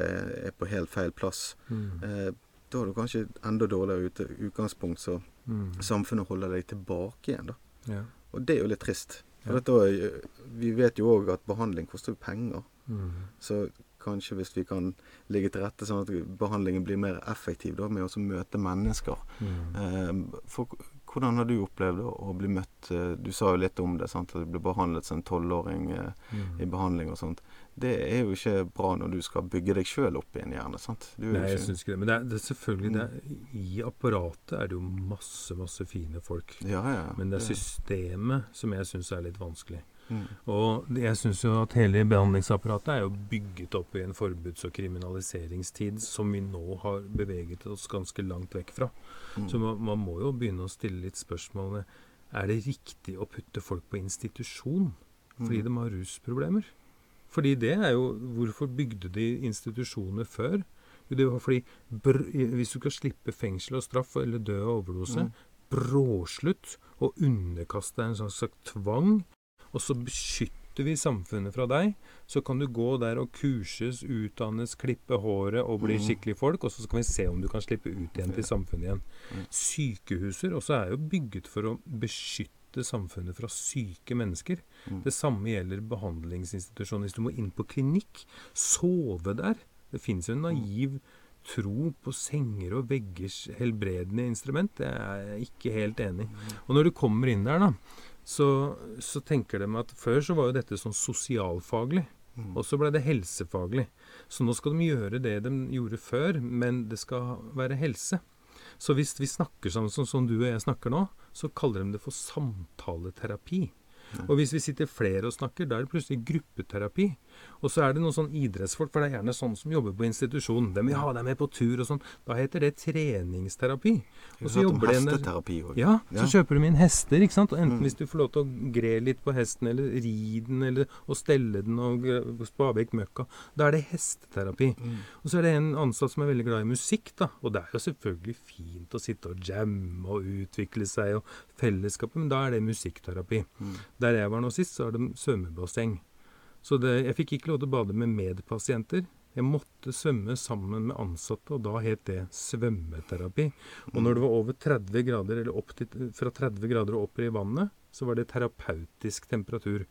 er på helt feil plass. Mm. Eh, da er du kanskje enda dårligere ute, utgangspunkt, så Mm. samfunnet holder deg tilbake igjen, da. Ja. Og det er jo litt trist. For Ja. dette, vi vet jo òg at behandling koster penger. Mm. Så kanskje hvis vi kan ligge til rette sånn at behandlingen blir mer effektiv da, med å møte mennesker. Mm. Eh, for, hvordan har du opplevd å, bli møtt Du sa jo litt om det, sant? at du ble behandlet som en tolvåring eh, Mm. i behandling og sånt. Det er jo ikke bra når du skal bygge deg sjøl opp igjen, gjerne. sant? Du Nei, jeg syns ikke det. Men det er, det er selvfølgelig det er, I apparatet er det jo masse, masse fine folk. Ja, ja. Men det er systemet som jeg syns er litt vanskelig. Mm. Og jeg syns jo at hele behandlingsapparatet er jo bygget opp i en forbuds- og kriminaliseringstid som vi nå har beveget oss ganske langt vekk fra. Mm. Så man, man må jo begynne å stille litt spørsmål ved Er det riktig å putte folk på institusjon fordi Mm. de har rusproblemer? Fordi det er jo Hvorfor bygde de institusjoner før? Jo, det var fordi Hvis du skal slippe fengsel og straff eller dø av overdose, Mm. bråslutt og underkaste deg en slags slags tvang, og så beskytter vi samfunnet fra deg, så kan du gå der og kurses, utdannes, klippe håret og bli Mm. skikkelig folk, og så kan vi se om du kan slippe ut igjen til samfunnet igjen. Mm. Sykehuser også er jo bygget for å beskytte flytte samfunnet fra syke mennesker. Mm. Det samme gjelder behandlingsinstitusjoner. Hvis du må inn på klinikk, sove der. Det fins jo en naiv tro på senger og veggers helbredende instrument. Det er jeg ikke helt enig i. Og når du kommer inn der, da, så, så tenker de at før så var jo dette sånn sosialfaglig. Mm. Og så ble det helsefaglig. Så nå skal de gjøre det de gjorde før, men det skal være helse. Så hvis vi snakker sammen sånn som du og jeg snakker nå, så kaller de det for samtaleterapi. Og hvis vi sitter flere og snakker, da er det plutselig gruppeterapi. Og så er det noen sånn idrettsfolk, for det er gjerne sånne som jobber på institusjon. De vil ha deg med på tur og sånn. Da heter det treningsterapi. Og så jobber de hesteterapi òg. ja, så kjøper de inn hester, ikke sant. Og enten Mm. hvis du får lov til å gre litt på hesten, eller ri den, eller å stelle den og spa vekk møkka, da er det hesteterapi. Mm. Og så er det en ansatt som er veldig glad i musikk, da. Og det er jo selvfølgelig fint å sitte og jamme og utvikle seg og fellesskapet, men da er det musikkterapi. Mm. Der jeg var nå sist, så er det svømmebasseng. Så det, jeg fikk ikke lov til å bade med medpasienter. Jeg måtte svømme sammen med ansatte, og da het det svømmeterapi. Og når det var over 30 grader, eller til, fra 30 grader og oppover i vannet, så var det terapeutisk temperatur.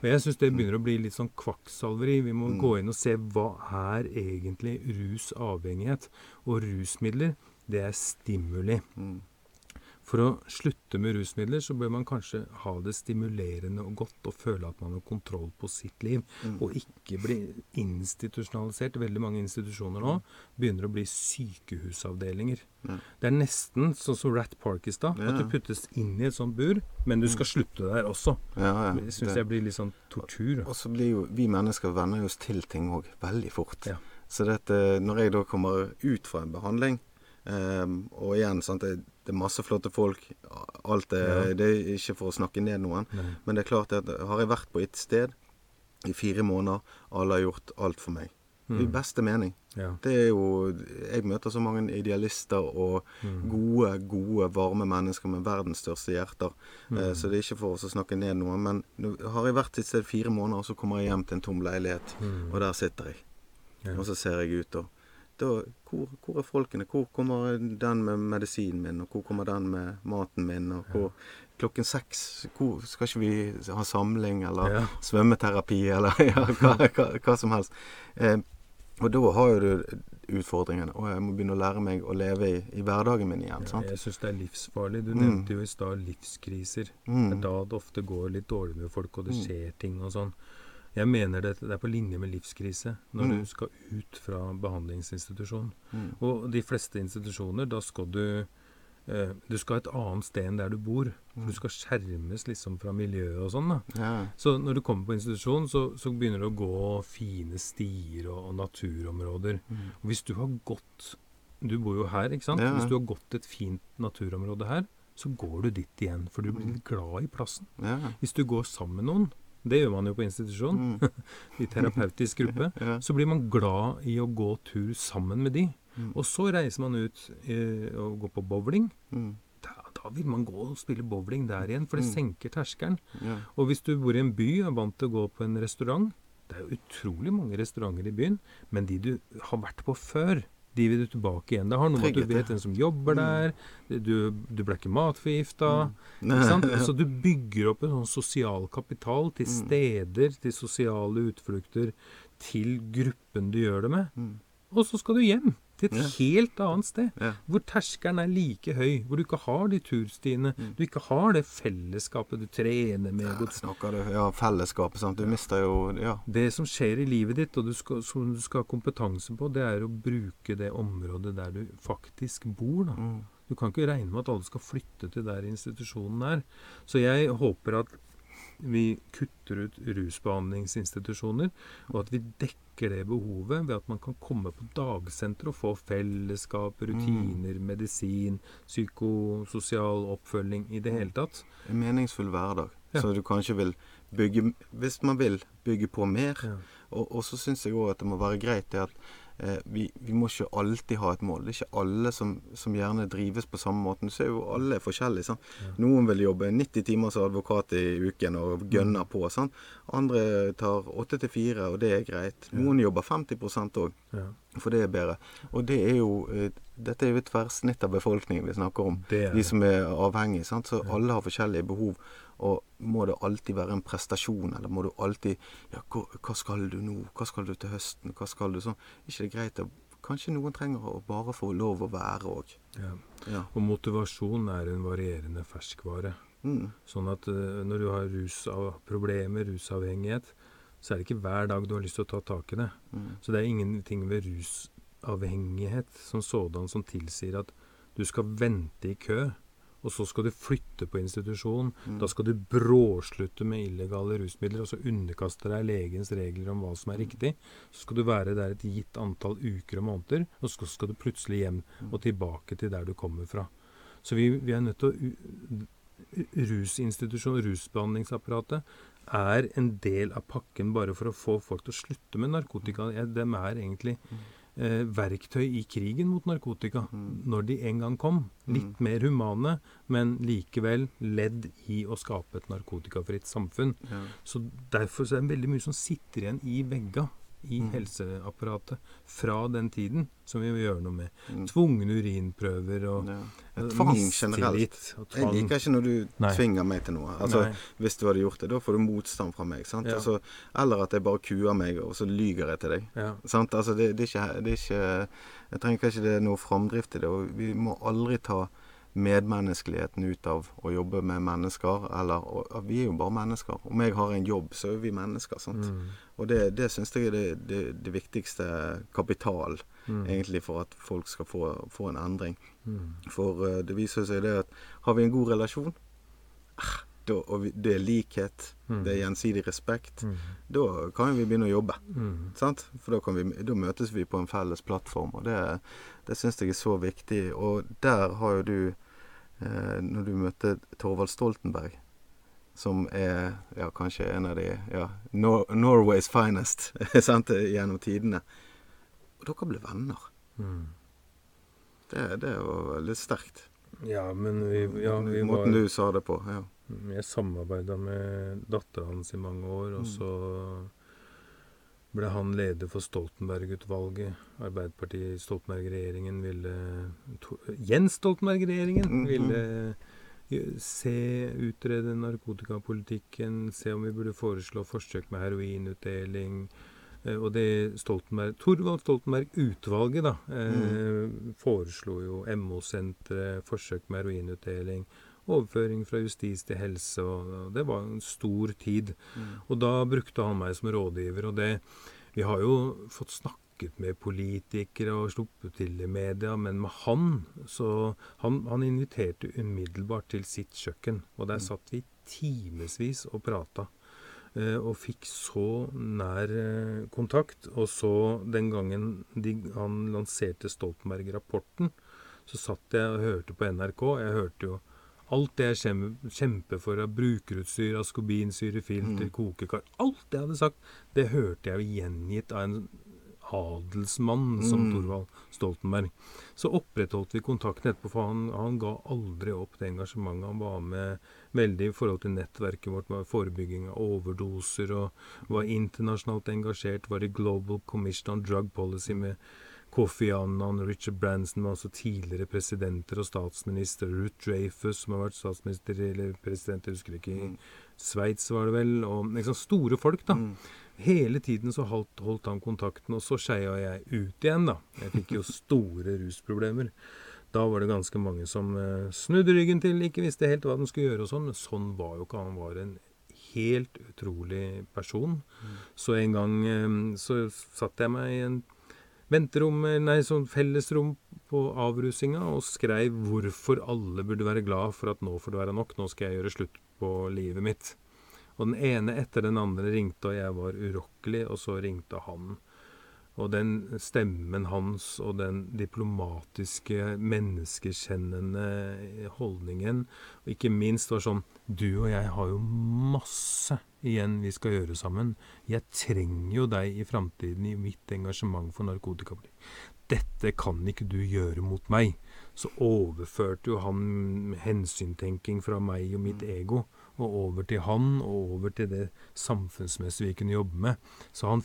Og jeg syns det begynner å bli litt sånn kvakksalveri. Vi må Mm. gå inn og se hva er egentlig rusavhengighet. Og rusmidler, det er stimuli. Mm. For å slutte med rusmidler, så bør man kanskje ha det stimulerende og godt og føle at man har kontroll på sitt liv, Mm. og ikke bli institusjonalisert. Veldig mange institusjoner nå begynner å bli sykehusavdelinger. Ja. Det er nesten sånn som Rat Park i stad, Ja. at du puttes inn i et sånt bur, men du skal slutte der også. Ja, ja. Det syns jeg blir litt sånn tortur. Og så blir jo vi mennesker venner oss til ting òg veldig fort. Så dette, når jeg da kommer ut fra en behandling ehm, Og igjen, sant, det, det er masse flotte folk. Alt er, Ja. Det er ikke for å snakke ned noen. Nei. Men det er klart at har jeg vært på et sted i fire måneder, alle har gjort alt for meg. I Mm. beste mening. Ja. Det er jo Jeg møter så mange idealister og Mm. gode, gode, varme mennesker med verdens største hjerter. Mm. Eh, Så det er ikke for oss å snakke ned noen. Men har jeg vært et sted fire måneder, og så kommer jeg hjem til en tom leilighet. Mm. Og der sitter jeg. Ja. Og så ser jeg ut, og da, hvor, hvor er folkene? Hvor kommer den med medisinen min, og hvor kommer den med maten min? Og hvor, klokken seks hvor, Skal ikke vi ha samling, eller Ja. svømmeterapi, eller *laughs* ja, hva, *laughs* hva, hva som helst? Eh, og da har jo du utfordringen. Og jeg må begynne å lære meg å leve i, i hverdagen min igjen. Ja, sant? jeg syns det er livsfarlig. Du Mm. nevnte jo i stad livskriser. Det er Mm. da det ofte går litt dårlig med folk, og det Mm. skjer ting og sånn. Jeg mener det, det er på linje med livskrise når Mm. du skal ut fra behandlingsinstitusjon. Mm. Og de fleste institusjoner, da skal du eh, Du skal et annet sted enn der du bor. Mm. Du skal skjermes liksom fra miljøet og sånn. da. Ja. Så når du kommer på institusjon, så, så begynner det å gå fine stier og, og naturområder. Mm. Og hvis du har gått Du bor jo her, ikke sant? Ja. Hvis du har gått et fint naturområde her, så går du dit igjen. For du blir glad i plassen. Ja. Hvis du går sammen med noen, det gjør man jo på institusjon, Mm. *laughs* i terapeutisk gruppe, *laughs* Ja. så blir man glad i å gå tur sammen med de. Mm. Og så reiser man ut eh, og går på bowling. Mm. Da, da vil man gå og spille bowling der igjen, for det Mm. senker terskelen. Ja. Og hvis du bor i en by og er vant til å gå på en restaurant Det er jo utrolig mange restauranter i byen, men de du har vært på før, de vil du tilbake igjen. Det har noe med at du vet hvem som jobber Mm. der, du, du ble ikke matforgifta. Mm. *laughs* Så du bygger opp en sånn sosial kapital til Mm. steder, til sosiale utflukter, til gruppen du gjør det med. Mm. Og så skal du hjem til et Ja. helt annet sted, Ja. hvor terskelen er like høy, hvor du ikke har de turstiene, Mm. du ikke har det fellesskapet du trener med. Ja, snakker du Ja, fellesskapet, sant. Du mister jo Ja. Det som skjer i livet ditt, og du skal, som du skal ha kompetanse på, det er å bruke det området der du faktisk bor. Da. Mm. Du kan ikke regne med at alle skal flytte til der institusjonen er. Så jeg håper at vi kutter ut rusbehandlingsinstitusjoner, og at vi dekker det behovet ved at man kan komme på dagsenter og få fellesskap, rutiner, medisin, psykososial oppfølging i det hele tatt. En meningsfull hverdag. Ja. Så du kanskje vil bygge Hvis man vil bygge på mer. Ja. Og, og så syns jeg òg at det må være greit det at vi, vi må ikke alltid ha et mål. Det er ikke alle som, som gjerne drives på samme måten. Så er jo alle forskjellige. Ja. Noen vil jobbe 90 timer som advokat i uken og gønner på. Sant? Andre tar 8 til 4, og det er greit. Ja. Noen jobber 50 òg. Ja. For det er bedre. Og det er jo eh, Dette er jo et tverrsnitt av befolkningen vi snakker om. Det er De som er avhengige. Sant? Så Ja. alle har forskjellige behov. Og må det alltid være en prestasjon, eller må du alltid Ja, hva, hva skal du nå? Hva skal du til høsten? Hva skal du sånn? Er ikke det greit å Kanskje noen trenger å bare få lov å være òg. Ja. Ja. Og motivasjon er en varierende ferskvare. Mm. Sånn at uh, når du har rusproblemer, rusavhengighet, så er det ikke hver dag du har lyst til å ta tak i det. Mm. Så det er ingenting ved rusavhengighet som sådan som tilsier at du skal vente i kø, og så skal du flytte på institusjon. Mm. Da skal du bråslutte med illegale rusmidler, og så underkaste deg legens regler om hva som er riktig. Så skal du være der et gitt antall uker og måneder, og så skal du plutselig hjem og tilbake til der du kommer fra. Så vi, vi er nødt til å Rusinstitusjon, rusbehandlingsapparatet, er en del av pakken bare for å få folk til å slutte med narkotika. Ja, dem er egentlig eh, verktøy i krigen mot narkotika, Mm. når de en gang kom. Litt mer humane, men likevel ledd i å skape et narkotikafritt samfunn. Ja. Så Derfor så er det veldig mye som sitter igjen i vegga i Mm. helseapparatet fra den tiden, som vi vil gjøre noe med. Mm. Tvungne urinprøver og Ja. Tvang generelt. og Jeg liker ikke når du Nei. tvinger meg til noe. Altså, Hvis du hadde gjort det, da får du motstand fra meg. Sant? Ja. Altså, eller at jeg bare kuer meg, og så lyger jeg til deg. Ja. Sant? Altså, det, det, er ikke, det er ikke Jeg trenger ikke det er noe framdrift i det. Og vi må aldri ta medmenneskeligheten ut av å jobbe med mennesker. Eller og, Vi er jo bare mennesker. Om jeg har en jobb, så er vi mennesker. Mm. Og det, det syns jeg er det, det, det viktigste kapital Mm. egentlig for at folk skal få, få en endring. Mm. For uh, det viser seg det at har vi en god relasjon, ah, da, og vi, det er likhet, Mm. det er gjensidig respekt, Mm. da kan vi begynne å jobbe. Mm. Sant? For da, kan vi, da møtes vi på en felles plattform, og det, det syns jeg er så viktig. Og der har jo du, eh, når du møtte Torvald Stoltenberg, som er ja, kanskje en av de ja, Nor Norway's finest *laughs* sant? gjennom tidene. Og dere ble venner. Mm. Det, det var veldig sterkt. Ja, men vi, ja, vi var Måten du sa det på. Ja. Jeg samarbeida med dattera hans i mange år, og Mm. Ble han leder for Stoltenberg-utvalget. Arbeiderpartiet, Stoltenberg-regjeringen ville to, Jens Stoltenberg-regjeringen Mhm. ville se, utrede narkotikapolitikken, se om vi burde foreslå forsøk med heroinutdeling. Eh, Og det Stoltenberg, Torvald Stoltenberg-utvalget da, eh, foreslo jo MO-senteret, forsøk med heroinutdeling, overføring fra justis til helse, og det var en stor tid. Og da brukte han meg som rådgiver, og det Vi har jo fått snakket med politikere og sluppet til i media, men med han så Han, han inviterte umiddelbart til sitt kjøkken, og der satt vi timevis og prata. Eh, og fikk så nær eh, kontakt. Og så den gangen de, han lanserte Stoltenberg-rapporten, så satt jeg og hørte på NRK. Jeg hørte jo alt det jeg kjemper for av brukerutstyr, askobinsyrefilter, Mm. kokekar Alt det jeg hadde sagt, det hørte jeg jo gjengitt av en adelsmann som Mm. Thorvald Stoltenberg. Så opprettholdt vi kontakten etterpå, for han, han ga aldri opp det engasjementet. Han var med veldig i forhold til nettverket vårt med forebygging av overdoser, og var internasjonalt engasjert, var i Global Commission on Drug Policy med Kofi Annan, Richard Branson, var altså tidligere presidenter og statsminister, Ruth Dreyfus, som har vært statsminister eller president, jeg husker ikke, i Sveits var det vel, og liksom store folk, da. Mm. Hele tiden så holdt, holdt han kontakten, og så skeia jeg ut igjen, da. Jeg fikk jo store rusproblemer. Da var det ganske mange som eh, snudde ryggen til, ikke visste helt hva de skulle gjøre og sånn, men sånn var jo ikke han. var en helt utrolig person. Så en gang eh, så satte jeg meg i en venterom, nei, sånn fellesrom på avrusinga og skrev hvorfor alle burde være glad for at nå får det være nok, nå skal jeg gjøre slutt på livet mitt. Og den ene etter den andre ringte, og jeg var urokkelig, og så ringte han. Og den stemmen hans og den diplomatiske, menneskekjennende holdningen, og ikke minst var sånn Du og jeg har jo masse igjen vi skal gjøre sammen. Jeg trenger jo deg i framtiden i mitt engasjement for narkotikapolitikk. Dette kan ikke du gjøre mot meg. Så overførte jo han hensyntenking fra meg og mitt ego, og over til han, og over til det samfunnsmessige vi kunne jobbe med. Så han,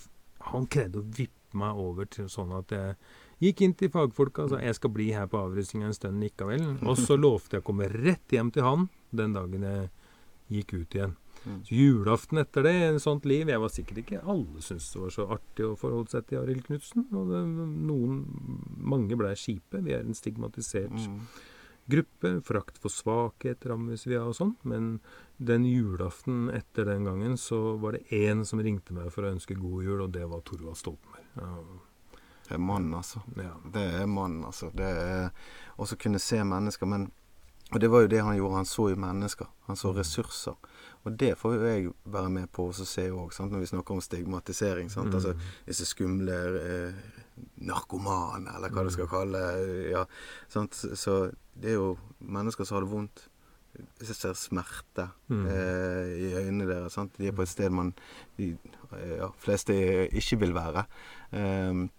han krevde å vippe meg over til sånn at jeg gikk inn til fagfolka og sa jeg skal bli her på avrusninga en stund likevel. *laughs* Og så lovte jeg å komme rett hjem til han den dagen jeg gikk ut igjen. Mm. Så julaften etter det, en sånt liv Jeg var sikkert ikke alle syntes det var så artig å forholde seg til Arild Knutsen. Og det, noen, mange blei kjipe. Vi er en stigmatisert Mm. gruppe. Frakt for svakhet rammes vi av og sånn. Men den julaften etter den gangen så var det én som ringte meg for å ønske god jul, og det var Torvald Stoltenberg. Ja, Det er mann, altså. ja. Det er mann, altså. Det er også kunne se mennesker. Men Og det var jo det han gjorde. Han så jo mennesker. Han så ressurser. Og det får jo jeg være med på å se òg, når vi snakker om stigmatisering. Sant? Altså disse skumle eh, narkomane, eller hva du skal kalle ja, sant? Så det er jo mennesker som har det vondt. Jeg ser smerte Mm. eh, i øynene deres. Sant? De er på et sted man de eh, ja, fleste ikke vil være. Um,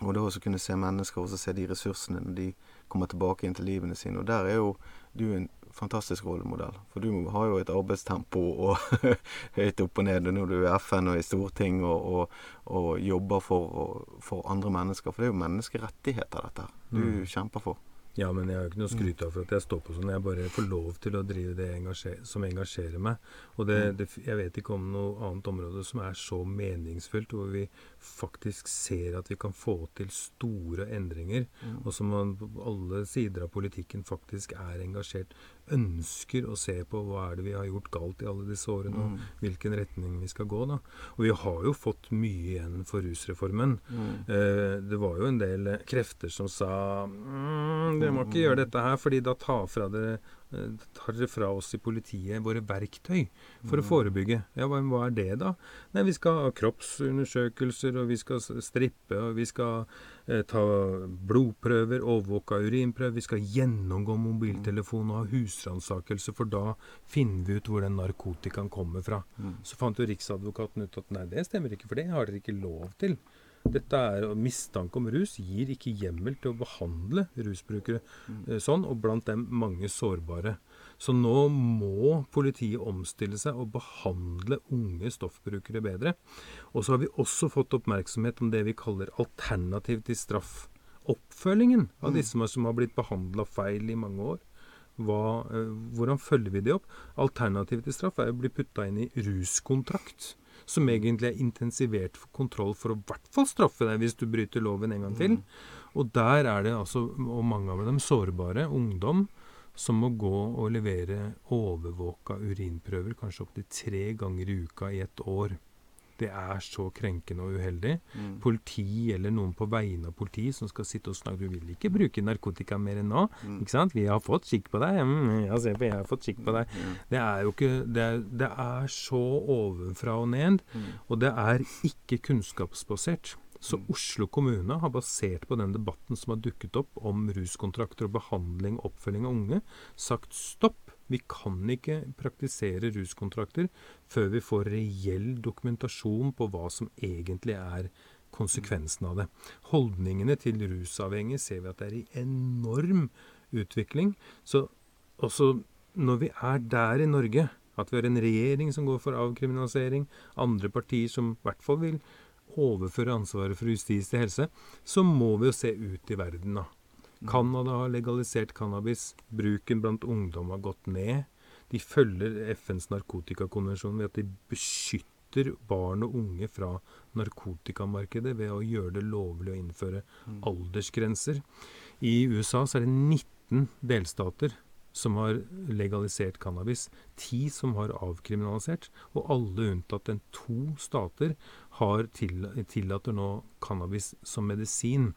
og det å kunne se mennesker og se de ressursene når de kommer tilbake inn til livene sine. Og der er jo du en fantastisk rollemodell. For du har jo et arbeidstempo og *laughs* høyt opp og ned når du er i FN og i storting og, og, og jobber for, for andre mennesker. For det er jo menneskerettigheter, dette. Du Mm. kjemper for. Ja, men jeg har jo ikke noe å skryte av for at jeg står på sånn. Jeg bare får lov til å drive det engasjer som engasjerer meg. Og det, det, jeg vet ikke om noe annet område som er så meningsfullt, hvor vi faktisk ser at vi kan få til store endringer, og som man på alle sider av politikken faktisk er engasjert, ønsker å se på hva er det vi har gjort galt i alle disse årene, Mm. og hvilken retning vi skal gå. da. Og vi har jo fått mye igjen for rusreformen. Mm. Eh, det var jo en del krefter som sa mm, dere må ikke gjøre dette her, fordi da tar, fra dere, tar dere fra oss i politiet våre verktøy for å forebygge. Ja, hva, hva er det, da? Nei, vi skal ha kroppsundersøkelser, og vi skal strippe, og vi skal eh, ta blodprøver, overvåka urinprøver, vi skal gjennomgå mobiltelefon og ha husransakelse, for da finner vi ut hvor den narkotikaen kommer fra. Mm. Så fant jo Riksadvokaten ut at nei, det stemmer ikke, for det har dere ikke lov til. Dette er Mistanke om rus gir ikke hjemmel til å behandle rusbrukere mm. sånn, og blant dem mange sårbare. Så nå må politiet omstille seg og behandle unge stoffbrukere bedre. Og så har vi også fått oppmerksomhet om det vi kaller alternativ til straff. Oppfølgingen av disse som har- som har blitt behandla feil i mange år. Hva, eh, hvordan følger vi det opp? Alternativet til straff er å bli putta inn i ruskontrakt. Som egentlig er intensivert for kontroll for å i hvert fall straffe deg hvis du bryter loven en gang til. Og der er det altså, og mange av dem sårbare, ungdom, som må gå og levere overvåka urinprøver kanskje opptil tre ganger i uka i et år. Det er så krenkende og uheldig. Mm. Politi eller noen på vegne av politi som skal sitte og snakke Du vil ikke bruke narkotika mer enn nå? Mm. Ikke sant? Vi har fått kikk på deg. Mm, ja, se på, jeg har fått kikk på deg. Ja. Det er jo ikke Det er, det er så ovenfra og ned. Mm. Og det er ikke kunnskapsbasert. Så Oslo kommune har basert på den debatten som har dukket opp om ruskontrakter og behandling og oppfølging av unge, sagt stopp. Vi kan ikke praktisere ruskontrakter før vi får reell dokumentasjon på hva som egentlig er konsekvensen av det. Holdningene til rusavhengige ser vi at det er i enorm utvikling. Så også når vi er der i Norge, at vi har en regjering som går for avkriminalisering, andre partier som i hvert fall vil overføre ansvaret for justis til helse, så må vi jo se ut i verden, da. Canada har legalisert cannabis. Bruken blant ungdom har gått ned. De følger FNs narkotikakonvensjon ved at de beskytter barn og unge fra narkotikamarkedet ved å gjøre det lovlig å innføre aldersgrenser. I USA så er det 19 delstater som har legalisert cannabis. Ti som har avkriminalisert. Og alle unntatt en to stater har til, tillater nå cannabis som medisin.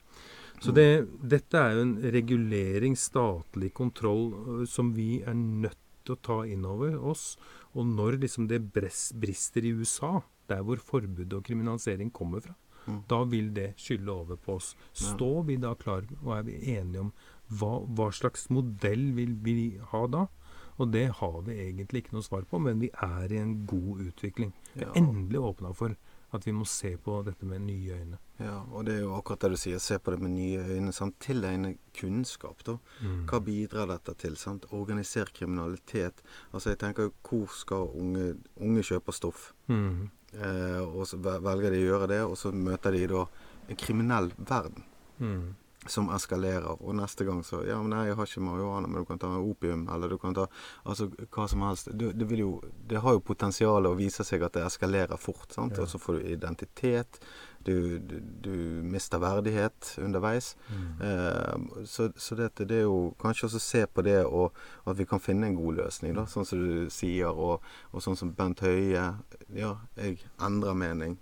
Så det, dette er jo en regulering, statlig kontroll, som vi er nødt til å ta inn over oss. Og når liksom det brister i USA, der hvor forbud og kriminalisering kommer fra, Mm. da vil det skylle over på oss. Står vi da klar, og er vi enige om hva, hva slags modell vil vi ha da? Og det har vi egentlig ikke noe svar på, men vi er i en god utvikling. Vi er endelig åpna for at vi må se på dette med nye øyne. Ja, og det er jo akkurat det du sier. Se på det med nye øyne. Sant? Tilegne kunnskap, da. Mm. Hva bidrar dette til? Sant? Organiser kriminalitet. Altså, jeg tenker jo, hvor skal unge, unge kjøpe stoff? Mm. Eh, og så velger de å gjøre det, og så møter de da en kriminell verden Mm. Som eskalerer. Og neste gang så Ja, men nei, jeg har ikke marihuana, men du kan ta opium, eller du kan ta Altså hva som helst. Det, det vil jo Det har jo potensial å vise seg at det eskalerer fort, sant. Ja. Og så får du identitet. Du, du, du mister verdighet underveis. Mm. Eh, så så det, det er jo kanskje også se på det, og at vi kan finne en god løsning, da, sånn som du sier. Og, og sånn som Bent Høie. Ja, jeg endrer mening.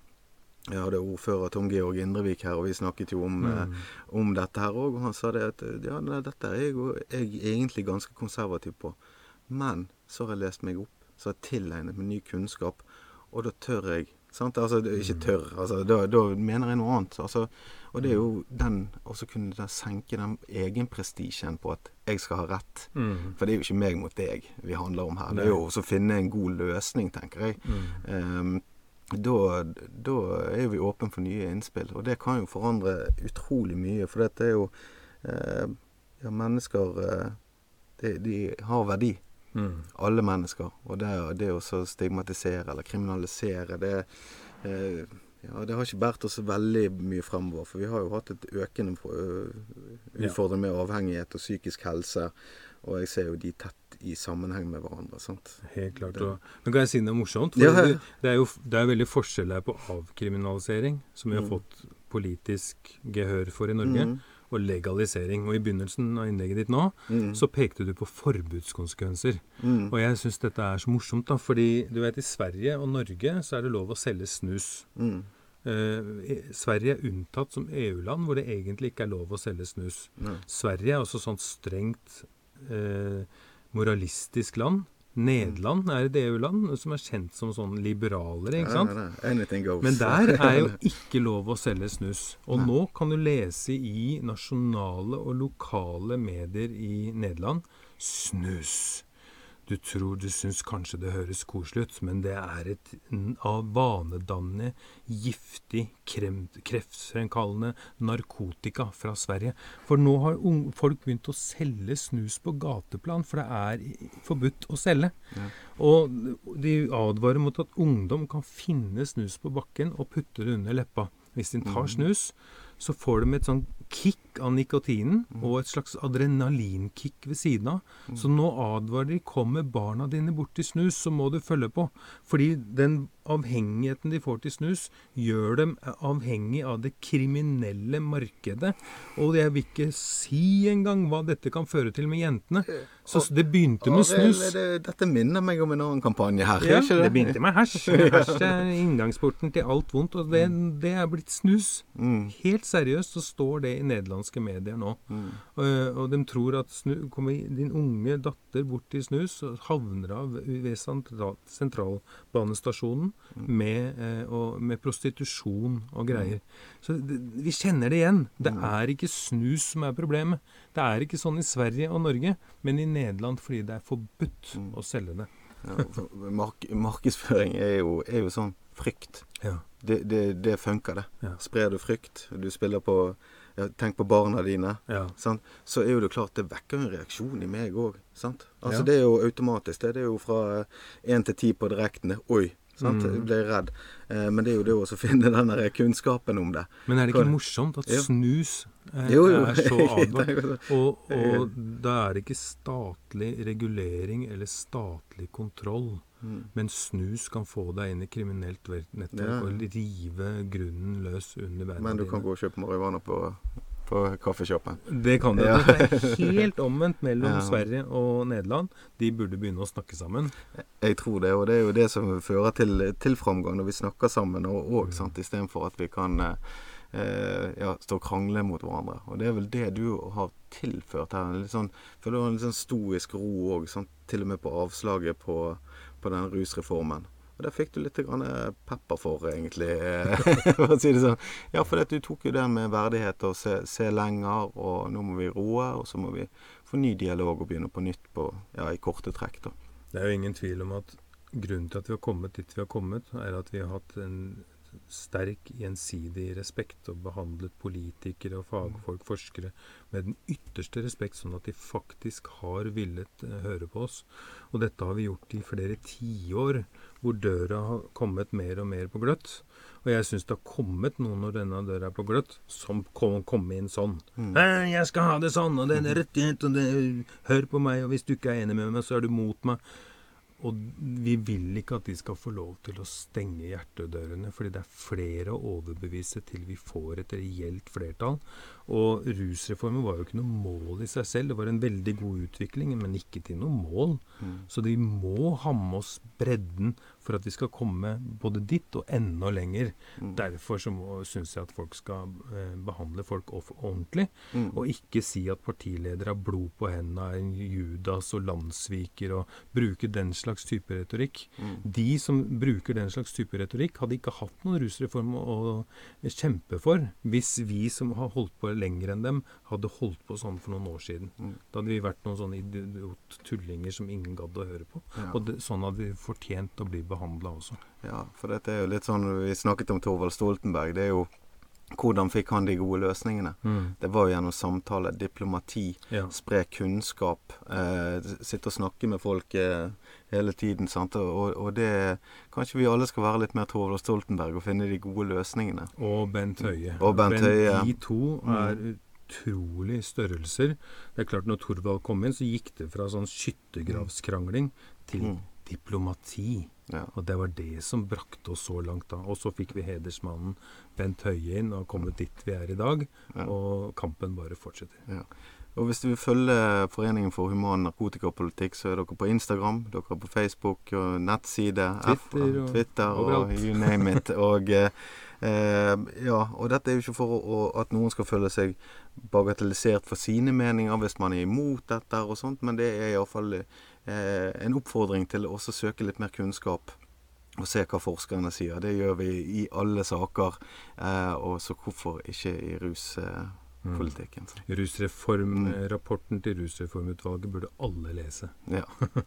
Jeg hadde ordfører Tom Georg Indrevik her, og vi snakket jo om, eh, Mm. om dette her òg. Og han sa det at ja, nei, dette er jeg, jeg er egentlig ganske konservativ på. Men så har jeg lest meg opp, så har jeg tilegnet meg ny kunnskap, og da tør jeg. Sant? Altså, ikke tør, altså, da, da mener jeg noe annet. Altså, og det er jo den Å kunne den senke den egenprestisjen på at jeg skal ha rett. Mm. For det er jo ikke meg mot deg vi handler om her. Det er jo å finne en god løsning, tenker jeg. Mm. Ehm, da, da er vi åpne for nye innspill, og det kan jo forandre utrolig mye. For dette er jo eh, Ja, mennesker eh, de, de har verdi. Mm. Alle mennesker. Og det, det å stigmatisere eller kriminalisere, det eh, ja, det har ikke båret oss veldig mye fremover. For vi har jo hatt et økende øh, utfordring med avhengighet og psykisk helse. Og jeg ser jo de tett i sammenheng med hverandre. sant? Helt klart. Det- Og, men kan jeg si noe morsomt? For Ja, ja. det, er jo det er veldig forskjell her på avkriminalisering, som vi har Mm. fått politisk gehør for i Norge, Mm. og legalisering. Og i begynnelsen av innlegget ditt nå, Mm. så pekte du på forbudskonsekvenser. Mm. Og jeg syns dette er så morsomt, da. Fordi du vet, i Sverige og Norge så er det lov å selge snus. Mm. Eh, Sverige er unntatt som EU-land hvor det egentlig ikke er lov å selge snus. Sverige er også sånn strengt moralistisk land. Nederland er et EU-land som er kjent som sånn liberalere, ikke sant? Nei, nei, nei. Goes. Men der *laughs* er jo ikke lov å selge snus. Og nå kan du lese i nasjonale og lokale medier i Nederland snus. Du tror du syns kanskje det høres koselig ut, men det er et vanedannende, giftig, kreftfremkallende narkotika fra Sverige. For nå har folk begynt å selge snus på gateplan, for det er forbudt å selge. Ja. Og de advarer mot at ungdom kan finne snus på bakken og putte det under leppa. Hvis de tar Mhm. snus, så får de et sånn kick av nikotinen Mhm. og et slags adrenalinkick ved siden av. Så nå advarer de kommer barna dine borti snus, så må du følge på. Fordi den avhengigheten de får til snus, gjør dem avhengig av det kriminelle markedet. Og jeg vil ikke si engang hva dette kan føre til med jentene. Så det begynte med snus. det, dette minner meg om en annen kampanje her. Ja, ikke det begynte med hasj. Hasj er inngangsporten til alt vondt, og det, det er blitt snus. Mm. Helt seriøst så står det i nederlandske medier nå. Mm. Og, og de tror at snu, kommer din unge datter bort til snus, og havner av ved sentral, sentralbanestasjonen med, eh, og, med prostitusjon og greier. Så det, vi kjenner det igjen. Det er ikke snus som er problemet. Det er ikke sånn i Sverige og Norge, men i Nederland fordi det er forbudt Mm. å selge det. Ja, mark markedsføring er jo, er jo sånn frykt. Ja. Det, det, det funker, det. Ja. Sprer du frykt, du spiller på ja, Tenk på barna dine. ja. Så er jo det klart det vekker en reaksjon i meg òg. Altså. Det er jo automatisk. Det, det er jo fra én til ti på direkten. Oi! Sant? Mm. Ble redd. Eh, men det er jo det å finne den der kunnskapen om det. Men er det ikke morsomt at Jo. snus eh, Jo, jo. er så *laughs* advart? Og, og da er det ikke statlig regulering eller statlig kontroll. Mm. Men snus kan få deg inn i kriminelt nettverk og rive grunnen løs under beina Men du kan dine. gå og kjøpe marihuana på, på kaffeshoppen. Det kan du. Ja. Det er helt omvendt mellom *laughs* Ja. Sverige og Nederland. De burde begynne å snakke sammen. Jeg tror det, og det er jo det som fører til, til framgang når vi snakker sammen og, og Mm. istedenfor at vi kan eh, ja, stå og krangle mot hverandre. Og det er vel det du har tilført her. en Litt sånn, for du har en litt sånn stoisk ro òg, til og med på avslaget på, på den rusreformen. Og det fikk du litt grann eh, pepper for, egentlig, eh, *laughs* for å si det sånn. Ja, for du tok jo det med verdighet og se, se lenger, og nå må vi roe, og så må vi få ny dialog og begynne på nytt på, ja, i korte trekk, da. Det er jo ingen tvil om at grunnen til at vi har kommet dit vi har kommet, er at vi har hatt en sterk gjensidig respekt og behandlet politikere og fagfolk, forskere, med den ytterste respekt, sånn at de faktisk har villet uh, høre på oss. Og dette har vi gjort i flere tiår, hvor døra har kommet mer og mer på gløtt. Og jeg syns det har kommet noen når denne døra er på gløtt, som kom, kom inn sånn. Mm. 'Jeg skal ha det sånn, og det er rettighet, og det, hør på meg, og hvis du ikke er enig med meg, så er du mot meg.' Og vi vil ikke at de skal få lov til å stenge hjertedørene, fordi det er flere å overbevise til vi får et reelt flertall. Og rusreformen var jo ikke noe mål i seg selv. Det var en veldig god utvikling, men ikke til noe mål. Mm. Så de må ha med oss bredden for at vi skal komme både dit og enda lenger. Mm. Derfor så syns jeg at folk skal eh, behandle folk ordentlig, mm. og ikke si at partiledere har blod på hendene, er en Judas og landssviker, og bruke den slags type retorikk. Mm. De som bruker den slags type retorikk, hadde ikke hatt noen rusreform å, å kjempe for hvis vi som har holdt på lenger enn dem, hadde holdt på sånn for noen år siden. Mm. Da hadde vi vært noen sånne idiot-tullinger som ingen gadd å høre på. Ja. Og det, sånn hadde vi fortjent å bli behandlet behandla også. Ja, for dette er jo litt sånn Vi snakket om Thorvald Stoltenberg. Det er jo hvordan fikk han de gode løsningene? Mm. Det var jo gjennom samtale, diplomati, ja. spre kunnskap, eh, sitte og snakke med folk eh, hele tiden. sant? Og, og, det Kanskje vi alle skal være litt mer Torvald Stoltenberg og finne de gode løsningene. Og Bent Høie. Og Bent Høie. De to er mm. utrolig størrelser. Det er klart Når Thorvald kom inn, så gikk det fra sånn skyttergravskrangling til mm. Diplomati. Ja. Og det var det som brakte oss så langt da. Og så fikk vi hedersmannen Bent Høie inn og kommet dit vi er i dag. Ja. Og kampen bare fortsetter. Ja. Og hvis du vil følge Foreningen for human narkotikapolitikk, så er dere på Instagram, dere er på Facebook og nettside, Twitter, og, Twitter og, og you name it. *laughs* og eh, ja, og dette er jo ikke for å, at noen skal føle seg bagatellisert for sine meninger hvis man er imot dette og sånt, men det er iallfall en oppfordring til å søke litt mer kunnskap og se hva forskerne sier. Det gjør vi i alle saker, eh, og så hvorfor ikke i ruspolitikken. Mm. Rusreformrapporten. Rapporten til Rusreformutvalget burde alle lese. Ja. *laughs*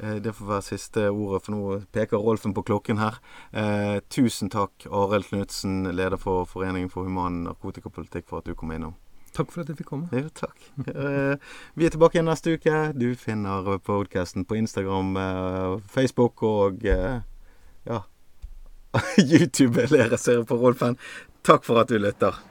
Eh, det får være siste ordet, for nå peker Rolfen på klokken her. Eh, tusen takk, Arild Knutsen, leder for Foreningen for human narkotikapolitikk, for at du kom innom. Takk for at jeg fikk komme. Ja, takk. Uh, vi er tilbake igjen neste uke. Du finner podkasten på Instagram, uh, Facebook og uh, ja *laughs* YouTube. Jeg ser på Rolfen. Takk for at du lytter.